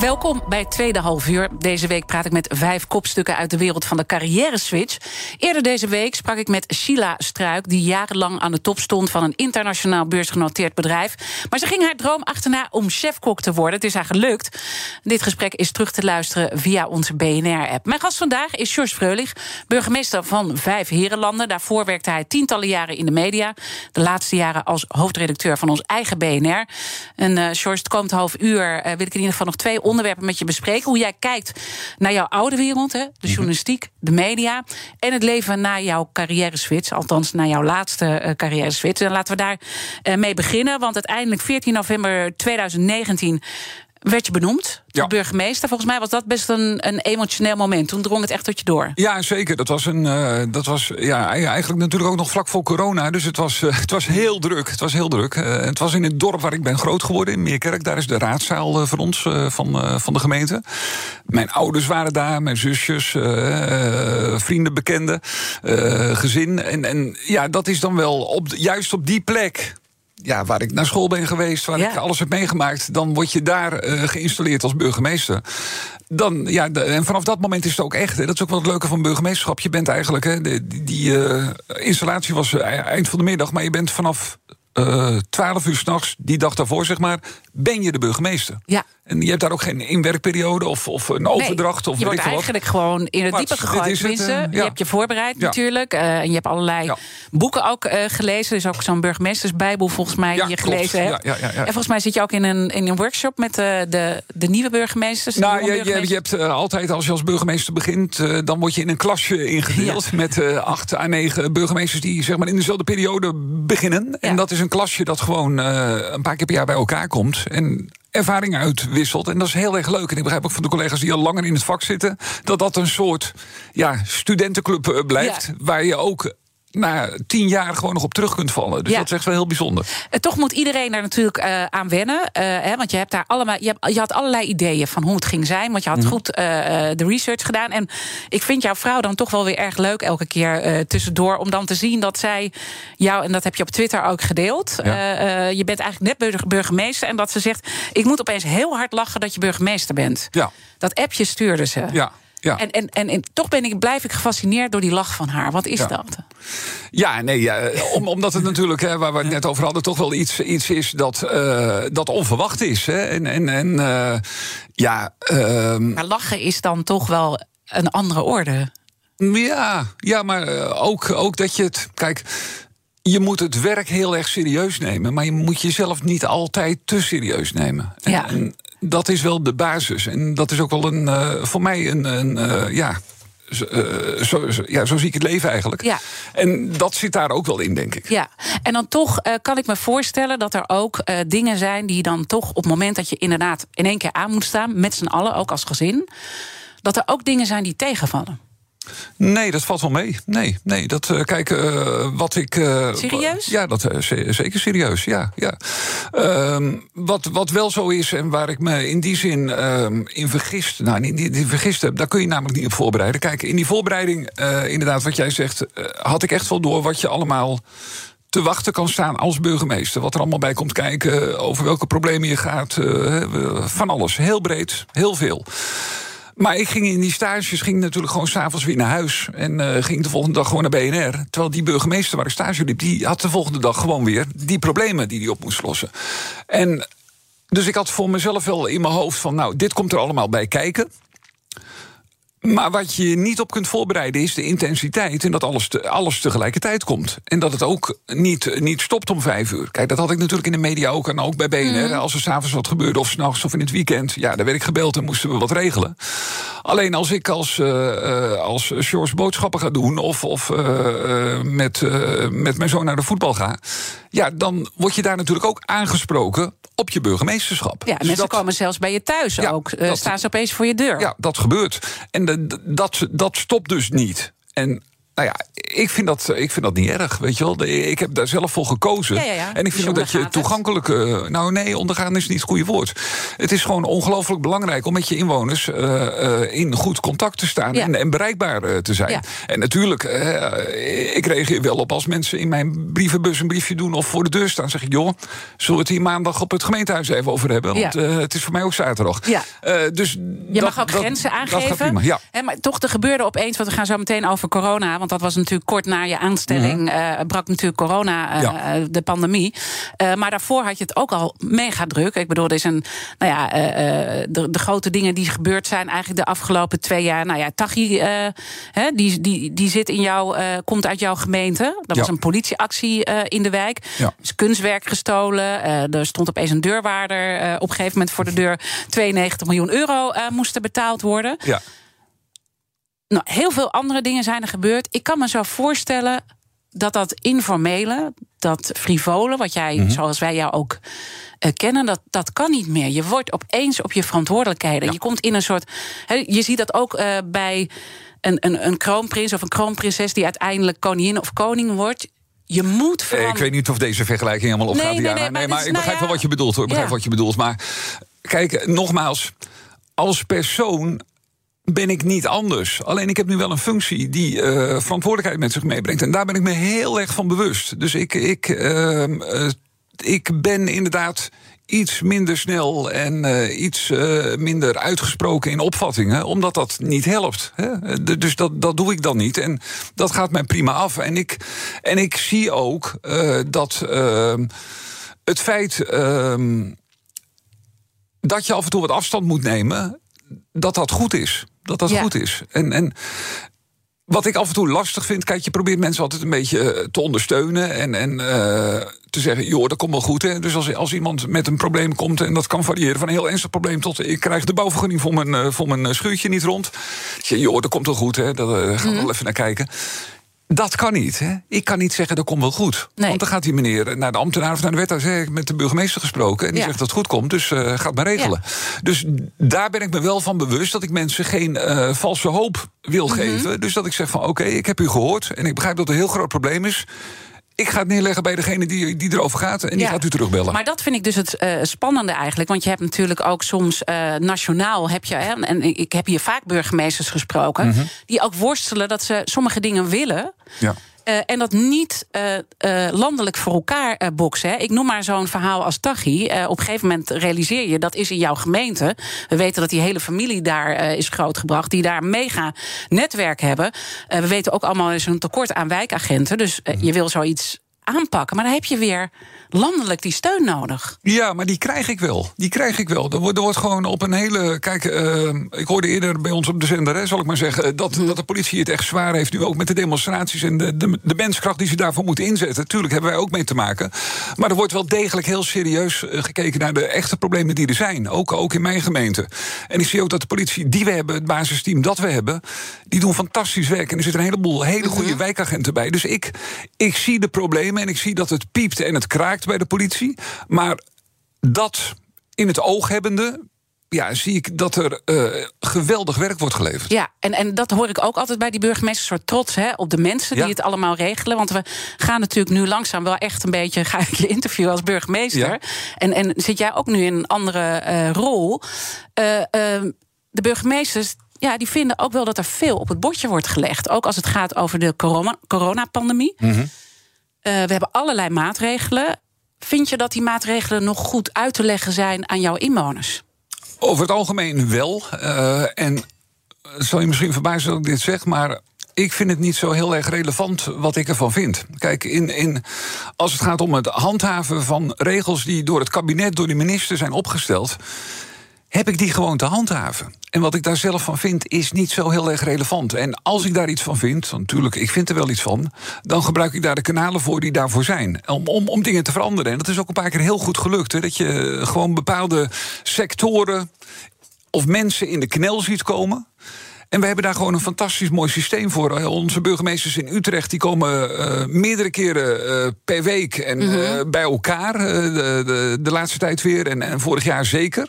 Welkom bij tweede half uur. Deze week praat ik met vijf kopstukken uit de wereld van de carrière-switch. Eerder deze week sprak ik met Sheila Struik, die jarenlang aan de top stond van een internationaal beursgenoteerd bedrijf. Maar ze ging haar droom achterna om chefkok te worden. Het is haar gelukt. Dit gesprek is terug te luisteren via onze BNR-app. Mijn gast vandaag is George Freulich, burgemeester van Vijf Herenlanden. Daarvoor werkte hij tientallen jaren in de media. De laatste jaren als hoofdredacteur van ons eigen BNR. En eh George, het komend half uur eh, wil ik in ieder geval nog twee onderwerpen met je bespreken. Hoe jij kijkt naar jouw oude wereld, hè, de journalistiek, de media. En het leven na jouw carrière-switch. Althans, na jouw laatste eh, carrière-switch. En laten we daar eh, mee beginnen. Want uiteindelijk, 14 november 2019 werd je benoemd tot Ja. burgemeester. Volgens mij was dat best een, een emotioneel moment. Toen drong het echt tot je door. Ja, zeker. Dat was, een, eh, dat was ja, eigenlijk natuurlijk ook nog vlak voor corona. Dus het was, eh, het was heel druk. Het was heel druk. Eh, het was in het dorp waar ik ben groot geworden, in Meerkerk. Daar is de raadzaal voor ons, van, van de gemeente. Mijn ouders waren daar, mijn zusjes, vrienden, bekenden, gezin. En, en ja, dat is dan wel op, juist op die plek ja, waar ik naar school ben geweest, waar Ja. ik alles heb meegemaakt, dan word je daar eh, geïnstalleerd als burgemeester. Dan, ja, de- en vanaf dat moment is het ook echt. Hè, dat is ook wel het leuke van burgemeesterschap. Je bent eigenlijk, hè, de- die, die eh, installatie was eh, eind van de middag, maar je bent vanaf eh 12 uur s'nachts, die dag daarvoor zeg maar, ben je de burgemeester. Ja. En je hebt daar ook geen inwerkperiode of, of een overdracht. Nee, of je wordt wat. eigenlijk gewoon in het diepe gegooid. het, eh, je hebt je voorbereid Ja. natuurlijk. eh, en je hebt allerlei Ja. boeken ook eh, gelezen. Er is ook zo'n burgemeestersbijbel volgens mij Ja, die je gelezen hebt. En volgens mij zit je ook in een, in een workshop met de, de nieuwe burgemeesters. Nou, je, je, hebt altijd, als je als burgemeester begint, dan word je in een klasje ingedeeld. Met acht à negen burgemeesters die zeg maar, in dezelfde periode beginnen. En dat is een klasje dat gewoon een paar keer per jaar bij elkaar komt. En ervaring uitwisselt. En dat is heel erg leuk. En ik begrijp ook van de collega's die al langer in het vak zitten... dat dat een soort ja, studentenclub blijft... waar je ook na tien jaar gewoon nog op terug kunt vallen. Dus dat is echt wel heel bijzonder. Uh, toch moet iedereen daar natuurlijk uh, aan wennen. Uh, hè, want je hebt daar allemaal. Je, hebt, je, had allerlei ideeën van hoe het ging zijn. Want je had mm. goed de research gedaan. En ik vind jouw vrouw dan toch wel weer erg leuk elke keer tussendoor. Om dan te zien dat zij jou, en dat heb je op Twitter ook gedeeld. Ja. je bent eigenlijk net burgemeester. En dat ze zegt: Ik moet opeens heel hard lachen dat je burgemeester bent. Ja. Dat appje stuurde ze. Ja. Ja. En, en, en, en, toch ben ik, blijf ik gefascineerd door die lach van haar. Wat is dat? Ja, nee, ja, om, omdat het natuurlijk, hè, waar we het net over hadden, toch wel iets, iets is dat, uh, dat onverwacht is. Hè? En, en, en uh, ja. Uh, maar lachen is dan toch wel een andere orde. Ja, ja maar eh, ook, ook dat je het. Kijk. Je moet het werk heel erg serieus nemen, maar je moet jezelf niet altijd te serieus nemen. Ja. En, dat is wel de basis. En dat is ook wel een, uh, voor mij een, een uh, ja, uh, zo, zo, ja, zo zie ik het leven eigenlijk. Ja. En dat zit daar ook wel in, denk ik. Ja, en dan toch uh, kan ik me voorstellen dat er ook uh, dingen zijn die dan toch op het moment dat je inderdaad in één keer aan moet staan, met z'n allen, ook als gezin, dat er ook dingen zijn die tegenvallen. Nee, dat valt wel mee. Nee, nee. Dat, uh, kijk, uh, wat ik. Uh, serieus? Ja, dat, zeker serieus. Ja, ja. Uh, wat, wat wel zo is en waar ik me in die zin ehm, in vergist. Nou, in die, die vergist heb, daar kun je namelijk niet op voorbereiden. Kijk, in die voorbereiding, inderdaad, wat jij zegt, had ik echt wel door wat je allemaal te wachten kan staan als burgemeester. Wat er allemaal bij komt kijken, over welke problemen je gaat. van alles. Heel breed, heel veel. Maar ik ging in die stages ging natuurlijk gewoon s'avonds weer naar huis. En uh, ging de volgende dag gewoon naar BNR. Terwijl die burgemeester waar ik stage liep, die had de volgende dag gewoon weer die problemen die hij op moest lossen. En dus ik had voor mezelf wel in mijn hoofd van, nou, dit komt er allemaal bij kijken. Maar wat je niet op kunt voorbereiden is de intensiteit. En dat alles, te, alles tegelijkertijd komt. En dat het ook niet, niet stopt om vijf uur. Kijk, dat had ik natuurlijk in de media ook. En ook bij BNR. Mm. Als er s'avonds wat gebeurde, of s'nachts of in het weekend. Ja, daar werd ik gebeld en moesten we wat regelen. Alleen als ik als, uh, als George boodschappen ga doen. of, of uh, met, met mijn zoon naar de voetbal ga. Ja, dan word je daar natuurlijk ook aangesproken op je burgemeesterschap. Ja, dus mensen komen zelfs bij je thuis ook. Staan ze opeens voor je deur. Ja, dat gebeurt. En de, dat, dat stopt dus niet. En nou ja, ik vind, dat, ik vind dat niet erg, weet je wel. Ik heb daar zelf voor gekozen. En ik vind ook dat je toegankelijk... Uh, nou nee, ondergaan is niet het goede woord. Het is gewoon ongelooflijk belangrijk... om met je inwoners uh, uh, in goed contact te staan... En, en, bereikbaar te zijn. En natuurlijk, ik reageer wel op als mensen... in mijn brievenbus een briefje doen of voor de deur staan... zeg ik, joh, zullen we het hier maandag op het gemeentehuis even over hebben? Want het is voor mij ook zaterdag. dus je mag ook grenzen aangeven. ja. maar toch, er gebeurde opeens... want we gaan zo meteen over corona want dat was natuurlijk kort na je aanstelling, mm brak natuurlijk corona, uh, de pandemie. Uh, maar daarvoor had je het ook al mega druk. Ik bedoel, er is een, nou ja, de, de, grote dingen die gebeurd zijn eigenlijk de afgelopen twee jaar. Nou ja, Tachi, hè, die, die, die zit in jou, komt uit jouw gemeente. Dat was een politieactie in de wijk. Ja. Er is kunstwerk gestolen. er stond opeens een deurwaarder op een gegeven moment voor de deur. 92 miljoen euro moesten betaald worden. Ja. Nou, heel veel andere dingen zijn er gebeurd. Ik kan me zo voorstellen dat dat informele, dat frivole, wat jij, mhm. zoals wij jou ook uh, kennen, dat, dat kan niet meer. Je wordt opeens op je verantwoordelijkheden. Je komt in een soort. je ziet dat ook uh, bij een, een, een kroonprins of een kroonprinses die uiteindelijk koningin of koning wordt. Je moet veranderen. Ik weet niet of deze vergelijking helemaal opgaat, nee, nee, nee, nee, maar, ik begrijp nou wel wat je bedoelt hoor. Ik begrijp wat je bedoelt. Maar kijk, nogmaals, als persoon ben ik niet anders. Alleen ik heb nu wel een functie die uh, verantwoordelijkheid met zich meebrengt. En daar ben ik me heel erg van bewust. Dus ik, ik, uh, uh, ik ben inderdaad iets minder snel en uh, iets minder uitgesproken in opvattingen, omdat dat niet helpt. Hè? Dus dat, dat doe ik dan niet. En dat gaat mij prima af. En ik, en ik zie ook dat ehm, het feit ehm, dat je af en toe wat afstand moet nemen, dat dat goed is dat dat goed is. En, en wat ik af en toe lastig vind, kijk, je probeert mensen altijd een beetje eh, te ondersteunen en, en uh, te zeggen, joh, dat komt wel goed. Hè? Dus als, als iemand met een probleem komt, en dat kan variëren van een heel ernstig probleem tot ik krijg de bouwvergunning voor mijn, uh, voor mijn schuurtje niet rond. Je, joh, dat komt wel goed, hè? daar gaan we mm. wel even naar kijken. Dat kan niet. Hè? Ik kan niet zeggen dat komt wel goed. Nee. Want dan gaat die meneer naar de ambtenaar of naar de wethouder. Zeg, ik met de burgemeester gesproken. En die Ja. zegt dat het goed komt. Dus eh gaat maar regelen. Dus daar ben ik me wel van bewust dat ik mensen geen eh, valse hoop wil Mhm. geven. Dus dat ik zeg van oké, ik heb u gehoord. En ik begrijp dat het een heel groot probleem is. Ik ga het neerleggen bij degene die, die erover gaat. En die Ja. gaat u terugbellen. Maar dat vind ik dus het eh, spannende eigenlijk. Want je hebt natuurlijk ook soms eh, nationaal heb je. Hè, en ik ik heb hier vaak burgemeesters gesproken. Mhm. die ook worstelen dat ze sommige dingen willen. ja. Eh, en dat niet eh, eh, landelijk voor elkaar boksen. Hè. Ik noem maar zo'n verhaal als Tachi. Op een gegeven moment realiseer je dat is in jouw gemeente. We weten dat die hele familie daar is grootgebracht. Die daar een mega netwerk hebben. We weten ook allemaal er is een tekort aan wijkagenten. Dus eh, je wil zoiets aanpakken. Maar dan heb je weer landelijk die steun nodig. Ja, maar die krijg ik wel. Die krijg ik wel. Er wordt, er wordt gewoon op een hele. Kijk, eh, ik hoorde eerder bij ons op de zender, hè, zal ik maar zeggen, dat, dat de politie het echt zwaar heeft. Nu ook met de demonstraties en de, de, de menskracht die ze daarvoor moeten inzetten. Tuurlijk hebben wij ook mee te maken. Maar er wordt wel degelijk heel serieus eh, gekeken naar de echte problemen die er zijn. Ook, ook in mijn gemeente. En ik zie ook dat de politie die we hebben, het basisteam dat we hebben, die doen fantastisch werk. En er zitten een heleboel hele goede wijkagenten bij. Dus ik, ik zie de problemen en ik zie dat het piept en het kraakt bij de politie. Maar dat in het oog hebbende, ja, zie ik dat er eh, geweldig werk wordt geleverd. Ja, en, en dat hoor ik ook altijd bij die burgemeesters. Soort trots hè, op de mensen die het allemaal regelen. Want we gaan natuurlijk nu langzaam wel echt een beetje... [LAUGHS] ga ik je interviewen als burgemeester. Ja. En, en zit jij ook nu in een andere eh, rol. Eh, eh, de burgemeesters... Ja, die vinden ook wel dat er veel op het bordje wordt gelegd. Ook als het gaat over de corona, coronapandemie. Eh, we hebben allerlei maatregelen. Vind je dat die maatregelen nog goed uit te leggen zijn aan jouw inwoners? Over het algemeen wel. Eh, en het zal je misschien verbazen dat ik dit zeg, maar. Ik vind het niet zo heel erg relevant wat ik ervan vind. Kijk, in, in, als het gaat om het handhaven van regels die door het kabinet, door de minister zijn opgesteld, heb ik die gewoon te handhaven. En wat ik daar zelf van vind, is niet zo heel erg relevant. En als ik daar iets van vind, natuurlijk, ik vind er wel iets van... dan gebruik ik daar de kanalen voor die daarvoor zijn. Om, om, om dingen te veranderen. En dat is ook een paar keer heel goed gelukt. Hè, dat je gewoon bepaalde sectoren of mensen in de knel ziet komen... En we hebben daar gewoon een fantastisch mooi systeem voor. Eh, Onze burgemeesters in Utrecht die komen eh, meerdere keren eh, per week en, eh, bij elkaar. de, de, de laatste tijd weer en, en vorig jaar zeker.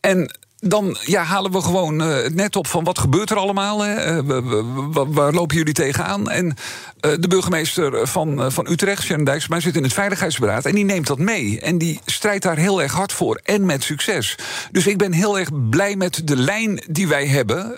En dan ja, halen we gewoon eh, het net op van wat gebeurt er allemaal. Hè? Eh, wa- wa- wa- waar lopen jullie tegenaan? En eh, de burgemeester van, van Utrecht, Sharon Dijksma, zit in het Veiligheidsberaad. En die neemt dat mee. En die strijdt daar heel erg hard voor. En met succes. Dus ik ben heel erg blij met de lijn die wij hebben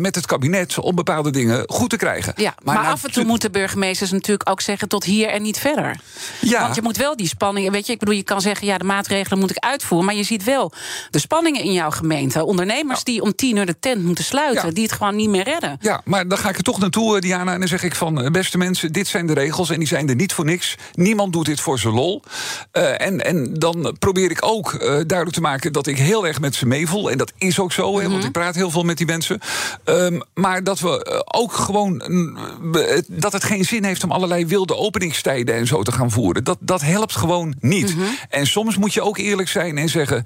met het kabinet om bepaalde dingen goed te krijgen. Ja, maar, nou, af en toe moeten burgemeesters natuurlijk ook zeggen tot hier en niet verder. Ja. Want je moet wel die spanningen. Weet je, ik bedoel, je kan zeggen, ja, de maatregelen moet ik uitvoeren. Maar je ziet wel de spanningen in jouw gemeente. Ondernemers die om tien uur de tent moeten sluiten, Ja. die het gewoon niet meer redden. Ja, maar dan ga ik er toch naartoe, eh, Diana. En dan zeg ik van, eh, beste mensen, dit zijn de regels. En die zijn er niet voor niks. Niemand doet dit voor zijn lol. Eh, en, en dan probeer ik ook duidelijk te maken... dat ik heel erg met ze meevoel. En dat is ook zo, hè, want ik praat heel veel met die mensen. Ehm, maar dat we ook gewoon... mm, dat het geen zin heeft om allerlei wilde openingstijden... en zo te gaan voeren. Dat, dat helpt gewoon niet. En soms moet je ook eerlijk zijn en zeggen...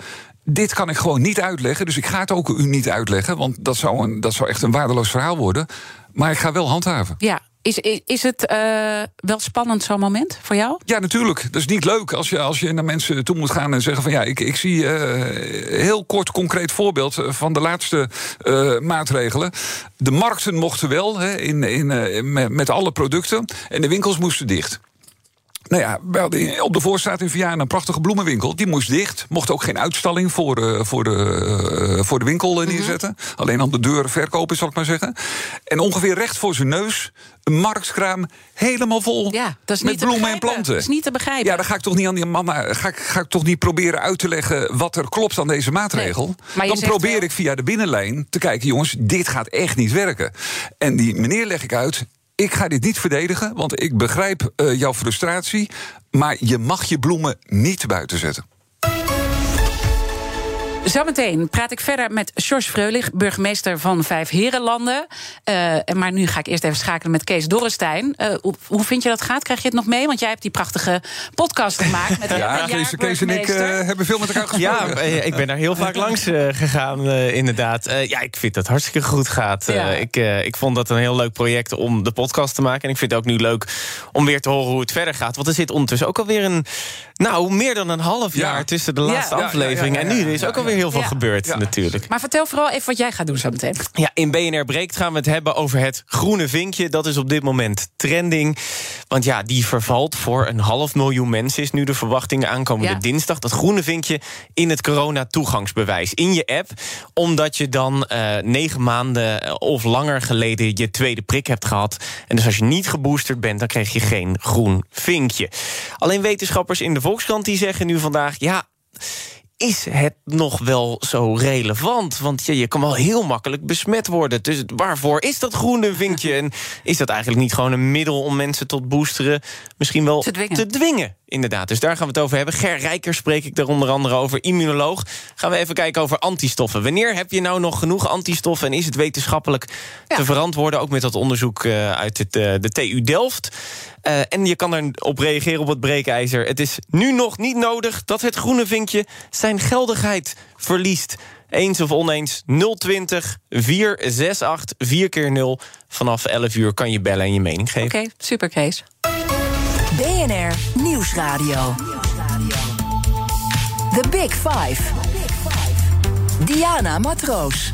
Dit kan ik gewoon niet uitleggen, dus ik ga het ook u niet uitleggen... want dat zou, een, dat zou echt een waardeloos verhaal worden. Maar ik ga wel handhaven. Ja, is, is, is het eh, wel spannend zo'n moment voor jou? Ja, natuurlijk. Dat is niet leuk als je, als je naar mensen toe moet gaan en zeggen van ja, ik, ik zie eh heel kort concreet voorbeeld eh, van de laatste maatregelen. De markten mochten wel hè, in, in, met, met alle producten en de winkels moesten dicht. Nou ja, op de Voorstraat in Vianen een prachtige bloemenwinkel. Die moest dicht. Mocht ook geen uitstalling voor, eh, voor, de, eh, voor de winkel eh, neerzetten. Alleen aan de deur verkopen, zal ik maar zeggen. En ongeveer recht voor zijn neus een marktkraam helemaal vol Ja, dat is met niet bloemen en planten. Dat is niet te begrijpen. Ja, dan ga ik toch niet aan die mama. Ga ik, ga ik toch niet proberen uit te leggen wat er klopt aan deze maatregel. Nee, dan probeer wel- ik via de binnenlijn te kijken, jongens, dit gaat echt niet werken. En die meneer leg ik uit. Ik ga dit niet verdedigen, want ik begrijp eh, jouw frustratie. Maar je mag je bloemen niet buiten zetten. Zometeen praat ik verder met George Freulich, burgemeester van Vijf Herenlanden. Uh, maar nu ga ik eerst even schakelen met Kees Dorrestein. Uh, hoe, vind je dat gaat? Krijg je het nog mee? Want jij hebt die prachtige podcast gemaakt. Met [LAUGHS] ja, Kees, Kees en ik uh, hebben veel met elkaar gesproken. Ja, ik ben daar heel vaak langs gegaan, inderdaad. ja, ik vind dat hartstikke goed gaat. Ja. ik, ik vond dat een heel leuk project om de podcast te maken. En ik vind het ook nu leuk om weer te horen hoe het verder gaat. Want er zit ondertussen ook alweer een, nou, meer dan een half jaar tussen de laatste aflevering. En nu er is ook alweer heel veel gebeurd, natuurlijk. Maar vertel vooral even wat jij gaat doen zo meteen. Ja, in BNR Breekt gaan we het hebben over het groene vinkje. Dat is op dit moment trending. Want ja, die vervalt voor een half miljoen mensen... is nu de verwachting aankomende dinsdag. Dat groene vinkje in het corona-toegangsbewijs. In je app, omdat je dan uh, negen maanden of langer geleden... je tweede prik hebt gehad. En dus als je niet geboosterd bent, dan krijg je geen groen vinkje. Alleen wetenschappers in de Volkskrant die zeggen nu vandaag... ja, is het nog wel zo relevant? Want ja, je kan wel heel makkelijk besmet worden. Dus waarvoor is dat groene vinkje? En is dat eigenlijk niet gewoon een middel om mensen tot boosteren... misschien wel te dwingen? Te dwingen? Inderdaad, dus daar gaan we het over hebben. Ger Rijker spreek ik daar onder andere over, immunoloog. Gaan we even kijken over antistoffen. Wanneer heb je nou nog genoeg antistoffen... en is het wetenschappelijk te verantwoorden? Ook met dat onderzoek uh, uit het, uh, de TU Delft. Uh, en je kan erop reageren op het breekijzer. Het is nu nog niet nodig dat het groene vinkje zijn geldigheid verliest. Eens of oneens 020 468 4 keer 0 Vanaf 11 uur kan je bellen en je mening geven. Oké, okay, super Kees. BNR Nieuwsradio. The Big Five. Diana Matroos.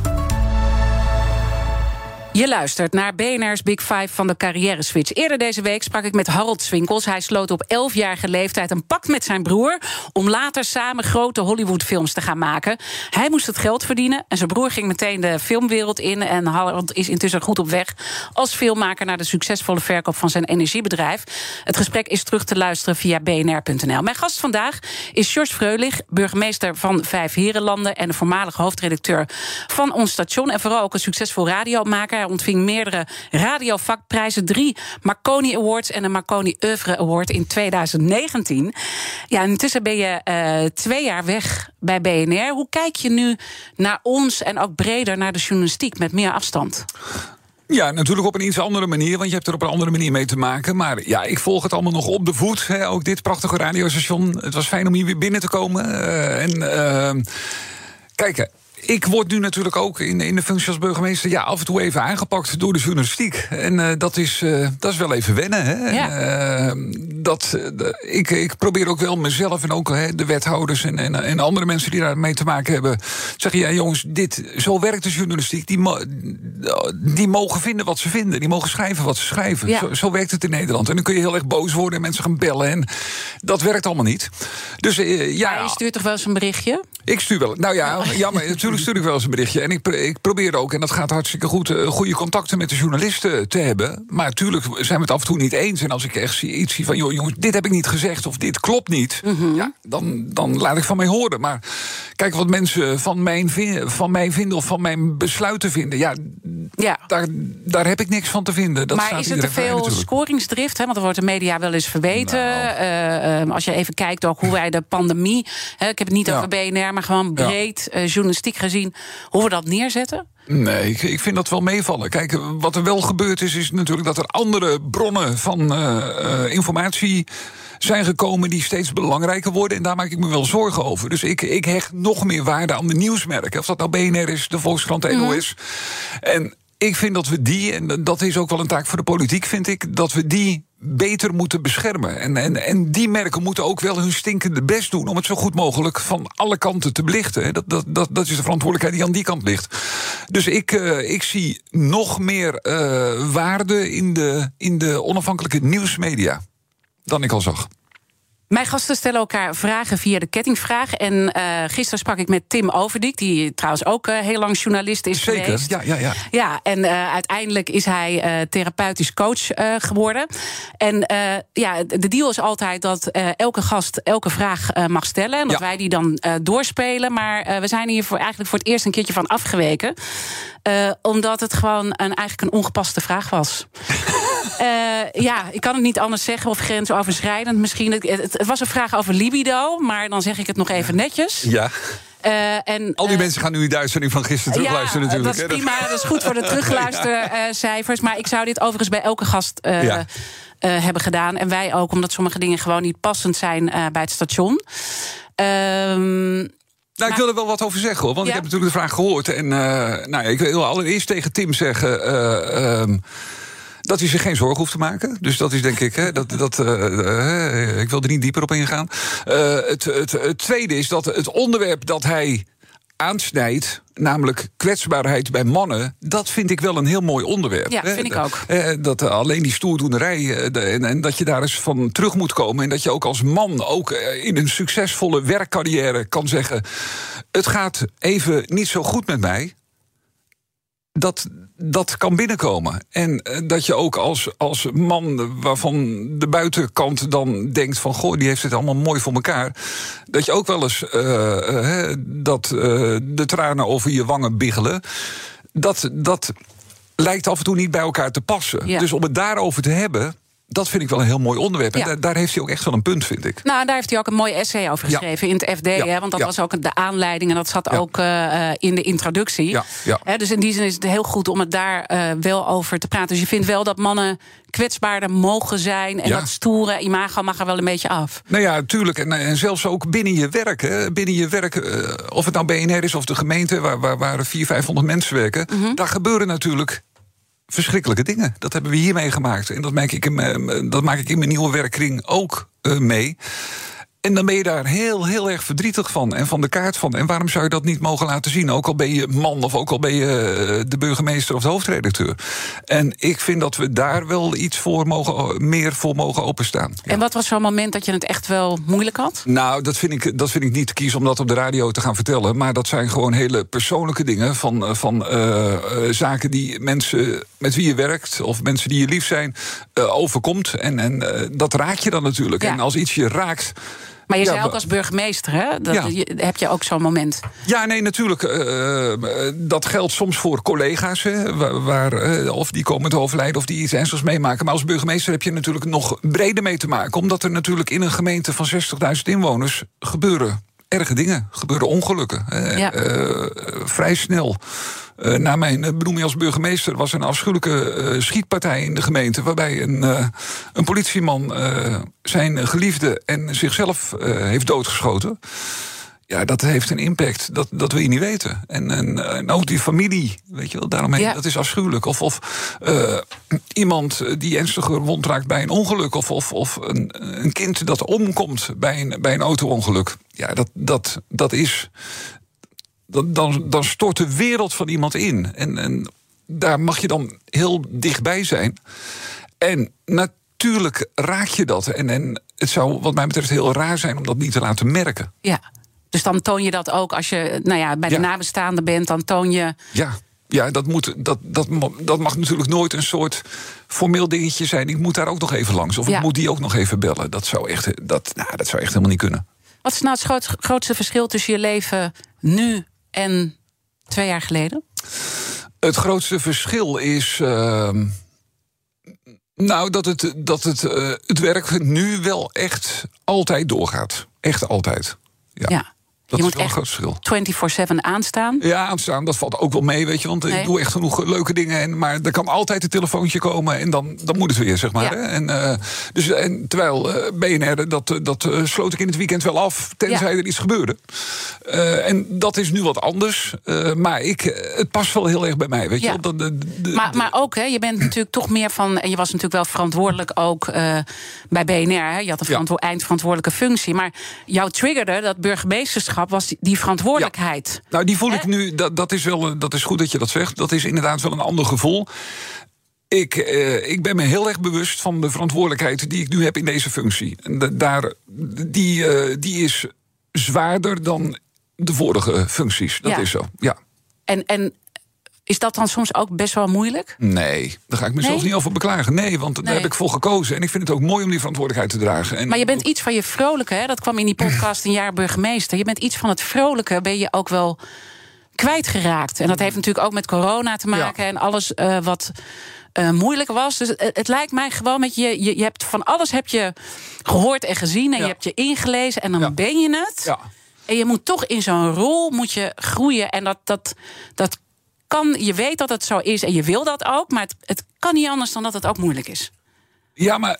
Je luistert naar BNR's Big Five van de carrière switch. Eerder deze week sprak ik met Harold Swinkels. Hij sloot op 11-jarige leeftijd een pact met zijn broer... om later samen grote Hollywoodfilms te gaan maken. Hij moest het geld verdienen en zijn broer ging meteen de filmwereld in... en Harold is intussen goed op weg als filmmaker... naar de succesvolle verkoop van zijn energiebedrijf. Het gesprek is terug te luisteren via bnr.nl. Mijn gast vandaag is George Freulich, burgemeester van Vijf Herenlanden... en de voormalige hoofdredacteur van ons station... en vooral ook een succesvol radiomaker ontving meerdere radiovakprijzen, drie Marconi Awards en een Marconi Oeuvre Award in 2019. Ja, intussen ben je uh, twee jaar weg bij BNR. Hoe kijk je nu naar ons en ook breder naar de journalistiek met meer afstand? Ja, natuurlijk op een iets andere manier, want je hebt er op een andere manier mee te maken. Maar ja, ik volg het allemaal nog op de voet. Hè. Ook dit prachtige radiostation. Het was fijn om hier weer binnen te komen. Uh, en uh, kijk, ik word nu natuurlijk ook in, in de functie als burgemeester ja, af en toe even aangepakt door de journalistiek. En uh, dat, is, uh, dat is wel even wennen. Hè? Ja. En, uh, dat, ik, ik probeer ook wel mezelf en ook de wethouders en, en, en, andere mensen die daar mee te maken hebben. Zeggen ja, jongens, dit, zo werkt de journalistiek. Die, die mogen vinden wat ze vinden. Die mogen schrijven wat ze schrijven. Ja. Zo, zo, werkt het in Nederland. En dan kun je heel erg boos worden en mensen gaan bellen. En dat werkt allemaal niet. Dus ja. Maar je stuurt toch wel eens een berichtje? Ik stuur wel. Nou ja, [LAUGHS] ja maar natuurlijk stuur ik wel eens een berichtje. En ik, ik probeer ook, en dat gaat hartstikke goed, uh, goede contacten met de journalisten te hebben. Maar natuurlijk zijn we het af en toe niet eens. En als ik echt zie, iets zie van, joh, jongens, dit heb ik niet gezegd of dit klopt niet, mhm. ja, dan, dan laat ik van mij horen. Maar kijk wat mensen van, mijn, van mij vinden of van mijn besluiten vinden. Ja, ja. Daar, daar heb ik niks van te vinden. Dat maar is het te veel scoringsdrift? Hè? Want er wordt de media wel eens verweten. Nou. Uh, uh, als je even kijkt ook hoe wij de pandemie. Hè, ik heb het niet over BNR, maar gewoon breed uh, journalistiek gezien. Hoe we dat neerzetten? Nee, ik, ik, vind dat wel meevallen. Kijk, wat er wel gebeurd is, is natuurlijk dat er andere bronnen van informatie zijn gekomen die steeds belangrijker worden. En daar maak ik me wel zorgen over. Dus ik, ik hecht nog meer waarde aan de nieuwsmerken. Of dat nou BNR is, de Volkskrant, de mhm. NOS. En ik vind dat we die, en dat is ook wel een taak voor de politiek, vind ik, dat we die beter moeten beschermen. En, en, en die merken moeten ook wel hun stinkende best doen om het zo goed mogelijk van alle kanten te belichten. Dat, dat, dat, dat is de verantwoordelijkheid die aan die kant ligt. Dus ik, uh, ik zie nog meer uh, waarde in de, in de onafhankelijke nieuwsmedia dan ik al zag. Mijn gasten stellen elkaar vragen via de kettingvraag. En uh, gisteren sprak ik met Tim Overdiek, die trouwens ook uh, heel lang journalist is Zeker, geweest. ja, ja, ja. Ja, en uh, uiteindelijk is hij therapeutisch coach geworden. En ja, de deal is altijd dat elke gast elke vraag mag stellen. En dat wij die dan doorspelen. Maar we zijn hier voor, eigenlijk voor het eerst een keertje van afgeweken. omdat het gewoon een, eigenlijk een ongepaste vraag was. [LAUGHS] ja, ik kan het niet anders zeggen, of grensoverschrijdend misschien. Het, het, was een vraag over libido, maar dan zeg ik het nog even netjes. Ja. Uh, en, Al die mensen gaan nu die uitzending van gisteren terugluisteren ja, natuurlijk. Dat is prima, dat is goed voor de [LAUGHS] terugluistercijfers. maar ik zou dit overigens bij elke gast hebben gedaan. En wij ook, omdat sommige dingen gewoon niet passend zijn bij het station. Ehm nou, ik wil er wel wat over zeggen hoor. Want ik heb natuurlijk de vraag gehoord. En nou, ik wil allereerst tegen Tim zeggen. Um, dat hij zich geen zorgen hoeft te maken. Dus dat is denk ik, hè, dat, dat, uh, ik wil er niet dieper op ingaan. Het, het, het tweede is dat het onderwerp dat hij aansnijdt, namelijk kwetsbaarheid bij mannen, dat vind ik wel een heel mooi onderwerp. Ja, vind ik ook. Dat alleen die stoerdoenerij en dat je daar eens van terug moet komen en dat je ook als man ook in een succesvolle werkcarrière kan zeggen: het gaat even niet zo goed met mij. Dat, dat kan binnenkomen. En dat je ook als, als man waarvan de buitenkant dan denkt van... goh, die heeft het allemaal mooi voor elkaar... dat je ook wel eens uh, uh, dat uh, de tranen over je wangen biggelen... dat, dat lijkt af en toe niet bij elkaar te passen. Ja. Dus om het daarover te hebben dat vind ik wel een heel mooi onderwerp. En daar heeft hij ook echt wel een punt, vind ik. Nou, daar heeft hij ook een mooi essay over geschreven in het FD. Hè, want dat was ook de aanleiding en dat zat ook uh, in de introductie. Hè, dus in die zin is het heel goed om het daar uh, wel over te praten. Dus je vindt wel dat mannen kwetsbaarder mogen zijn. En dat stoere imago mag er wel een beetje af. Nou ja, tuurlijk. En, en zelfs ook binnen je werk. Hè. Binnen je werk, uh, of het nou BNR is of de gemeente... waar, waar, waar 400, 500 mensen werken... Mm -hmm. daar gebeuren natuurlijk verschrikkelijke dingen. Dat hebben we hier meegemaakt. En dat maak ik in mijn, dat maak ik in mijn nieuwe werkkring ook uh, mee. En dan ben je daar heel, heel erg verdrietig van en van de kaart van. En waarom zou je dat niet mogen laten zien? Ook al ben je man of ook al ben je de burgemeester of de hoofdredacteur. En ik vind dat we daar wel iets voor mogen, meer voor mogen openstaan. Ja. En wat was zo'n moment dat je het echt wel moeilijk had? Nou, dat vind, ik, dat vind ik niet te kiezen om dat op de radio te gaan vertellen. Maar dat zijn gewoon hele persoonlijke dingen. Van, van uh, uh, zaken die mensen met wie je werkt of mensen die je lief zijn uh, overkomt. En, en dat raak je dan natuurlijk. Ja. En als iets je raakt. Maar je ja, zei ook als burgemeester, hè? Dat, ja. je, heb je ook zo'n moment? Ja, nee, natuurlijk. Uh, dat geldt soms voor collega's, hè, waar, uh, of die komen te overlijden of die iets ernstigs meemaken. Maar als burgemeester heb je natuurlijk nog breder mee te maken. Omdat er natuurlijk in een gemeente van 60.000 inwoners gebeuren erge dingen, gebeuren ongelukken. Ja. Uh, vrij snel. Uh, na mijn benoeming als burgemeester was een afschuwelijke uh, schietpartij in de gemeente. waarbij een, uh, een politieman zijn geliefde en zichzelf heeft doodgeschoten. Ja, dat heeft een impact, dat, dat wil je niet weten. En, en, en ook die familie, weet je wel, daaromheen, ja. dat is afschuwelijk. Of, of iemand die ernstig gewond raakt bij een ongeluk... of, of, of een, een kind dat omkomt bij een, bij een auto-ongeluk. Ja, dat, dat, dat is... Dan, dan stort de wereld van iemand in. En, en daar mag je dan heel dichtbij zijn. En natuurlijk raak je dat. En, en het zou wat mij betreft heel raar zijn om dat niet te laten merken. Ja. Dus dan toon je dat ook als je nou ja, bij de ja. nabestaanden bent, dan toon je. Ja. Ja, dat, moet, dat, dat, dat mag natuurlijk nooit een soort formeel dingetje zijn. Ik moet daar ook nog even langs. Of ja. ik moet die ook nog even bellen. Dat zou echt, dat, nou, dat zou echt helemaal niet kunnen. Wat is nou het groot, grootste verschil tussen je leven nu en twee jaar geleden? Het grootste verschil is. Uh, nou, dat het, dat het, uh, het werk nu wel echt altijd doorgaat. Echt altijd. ja. ja. Dat je is moet echt 24-7 aanstaan. Ja, aanstaan, dat valt ook wel mee, weet je. Want nee. ik doe echt genoeg leuke dingen. En, maar er kan altijd een telefoontje komen en dan, dan moet het weer, zeg maar. Ja. Hè? En, uh, dus, en terwijl uh, BNR, dat, dat uh, sloot ik in het weekend wel af... tenzij ja. er iets gebeurde. en dat is nu wat anders. maar ik, het past wel heel erg bij mij, weet je. Ja. De, de, de, maar, maar ook, hè, je bent natuurlijk toch meer van... en je was natuurlijk wel verantwoordelijk ook bij BNR. Hè? Je had een verantwo eindverantwoordelijke functie. Maar jou triggerde dat burgemeesterschap was die verantwoordelijkheid. Ja. Nou, die voel He? ik nu, dat, dat is wel, dat is goed dat je dat zegt. Dat is inderdaad wel een ander gevoel. Ik, eh, ik ben me heel erg bewust van de verantwoordelijkheid die ik nu heb in deze functie. En daar, die, uh, die is zwaarder dan de vorige functies. Dat ja. is zo, ja. En, en is dat dan soms ook best wel moeilijk? Nee, daar ga ik mezelf nee? niet over beklagen. Nee, want nee. daar heb ik voor gekozen. En ik vind het ook mooi om die verantwoordelijkheid te dragen. En maar je bent iets van je vrolijke, hè? dat kwam in die podcast een jaar burgemeester. Je bent iets van het vrolijke, ben je ook wel kwijtgeraakt. En dat heeft natuurlijk ook met corona te maken ja. en alles uh, wat. Uh, moeilijk was. Dus het, het, lijkt mij gewoon met je, je. Je hebt van alles heb je gehoord en gezien. En ja. je hebt je ingelezen. En dan ja. ben je het. Ja. En je moet toch in zo'n rol moet je groeien. En dat, dat, dat kan, je weet dat het zo is en je wil dat ook. Maar het, het kan niet anders dan dat het ook moeilijk is. Ja, maar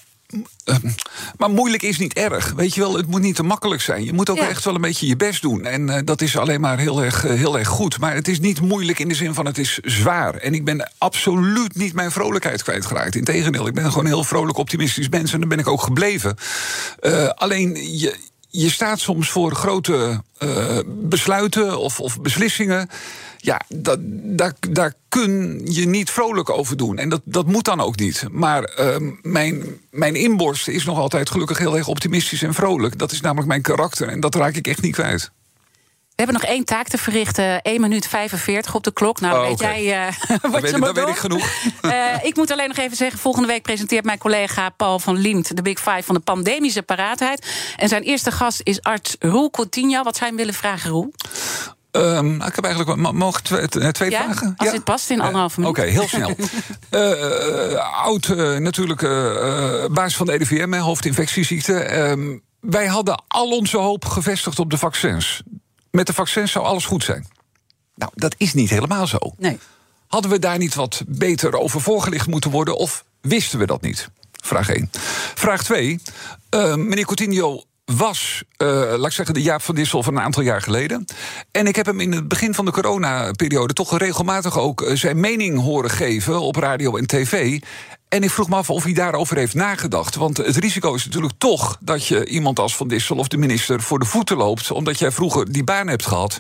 Ehm, maar moeilijk is niet erg. Weet je wel, het moet niet te makkelijk zijn. Je moet ook echt wel een beetje je best doen. En uh, dat is alleen maar heel erg, uh, heel erg goed. Maar het is niet moeilijk in de zin van het is zwaar. En ik ben absoluut niet mijn vrolijkheid kwijtgeraakt. Integendeel, ik ben gewoon een heel vrolijk optimistisch mens. En daar ben ik ook gebleven. Uh, alleen je je staat soms voor grote besluiten of, of, beslissingen. Ja, dat, daar, daar kun je niet vrolijk over doen. En dat, dat moet dan ook niet. Maar uh, mijn, mijn inborst is nog altijd gelukkig heel erg optimistisch en vrolijk. Dat is namelijk mijn karakter en dat raak ik echt niet kwijt. We hebben nog één taak te verrichten. 1 minuut 45 op de klok. Nou, oh, weet okay. jij [LAUGHS] uh, wat dat je weet, dat weet ik genoeg. Uh, [LAUGHS] ik moet alleen nog even zeggen... volgende week presenteert mijn collega Paul van Liemt... de Big Five van de pandemische paraatheid. En zijn eerste gast is arts Roel Coutinho. Wat hem willen vragen, Roel? Um, ik heb eigenlijk mogen twee, twee ja? vragen. Als ja? dit past in anderhalf minuut. Oké, okay, heel snel. uh, [LAUGHS] oud, natuurlijk baas van de EDVM, hoofdinfectieziekte. Um, wij hadden al onze hoop gevestigd op de vaccins met de vaccins zou alles goed zijn. Nou, dat is niet helemaal zo. Nee. Hadden we daar niet wat beter over voorgelicht moeten worden of wisten we dat niet? Vraag 1. Vraag 2. Uh, meneer Coutinho was, uh, laat ik zeggen, de Jaap van Dissel van een aantal jaar geleden. En ik heb hem in het begin van de coronaperiode toch regelmatig ook zijn mening horen geven op radio en tv. En ik vroeg me af of hij daarover heeft nagedacht. Want het risico is natuurlijk toch dat je iemand als Van Dissel of de minister voor de voeten loopt. omdat jij vroeger die baan hebt gehad.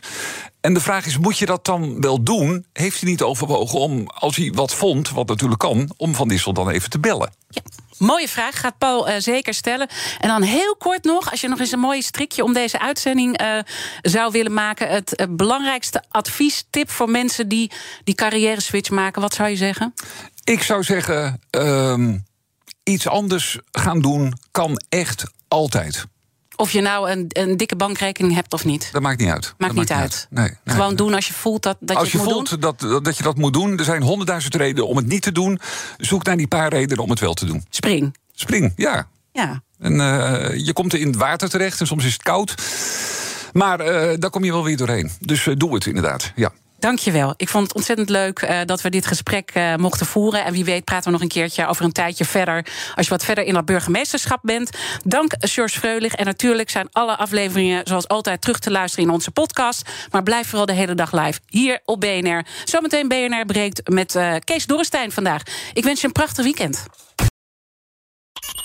En de vraag is: moet je dat dan wel doen? Heeft hij niet overwogen om, als hij wat vond, wat natuurlijk kan, om Van Dissel dan even te bellen? Ja. Mooie vraag, gaat Paul uh, zeker stellen. En dan heel kort nog, als je nog eens een mooie strikje om deze uitzending uh, zou willen maken. Het uh, belangrijkste advies, tip voor mensen die die carrière switch maken. Wat zou je zeggen? Ik zou zeggen, uh, iets anders gaan doen kan echt altijd. Of je nou een, een, dikke bankrekening hebt of niet. Dat maakt niet uit. Maakt, dat niet, maakt uit. uit. Nee, nee, Gewoon nee. doen als je voelt dat, dat als je je, het voelt dat, dat je dat moet doen. Er zijn honderdduizend redenen om het niet te doen. Zoek naar die paar redenen om het wel te doen. Spring. Spring, ja. Ja. En uh, je komt in het water terecht en soms is het koud. Maar uh, daar kom je wel weer doorheen. Dus uh, doe het inderdaad, ja. Dankjewel. Ik vond het ontzettend leuk uh, dat we dit gesprek uh, mochten voeren. En wie weet praten we nog een keertje over een tijdje verder. Als je wat verder in dat burgemeesterschap bent. Dank George Freulich. En natuurlijk zijn alle afleveringen zoals altijd terug te luisteren in onze podcast. Maar blijf vooral de hele dag live hier op BNR. Zometeen BNR breekt met uh, Kees Dorrestein vandaag. Ik wens je een prachtig weekend.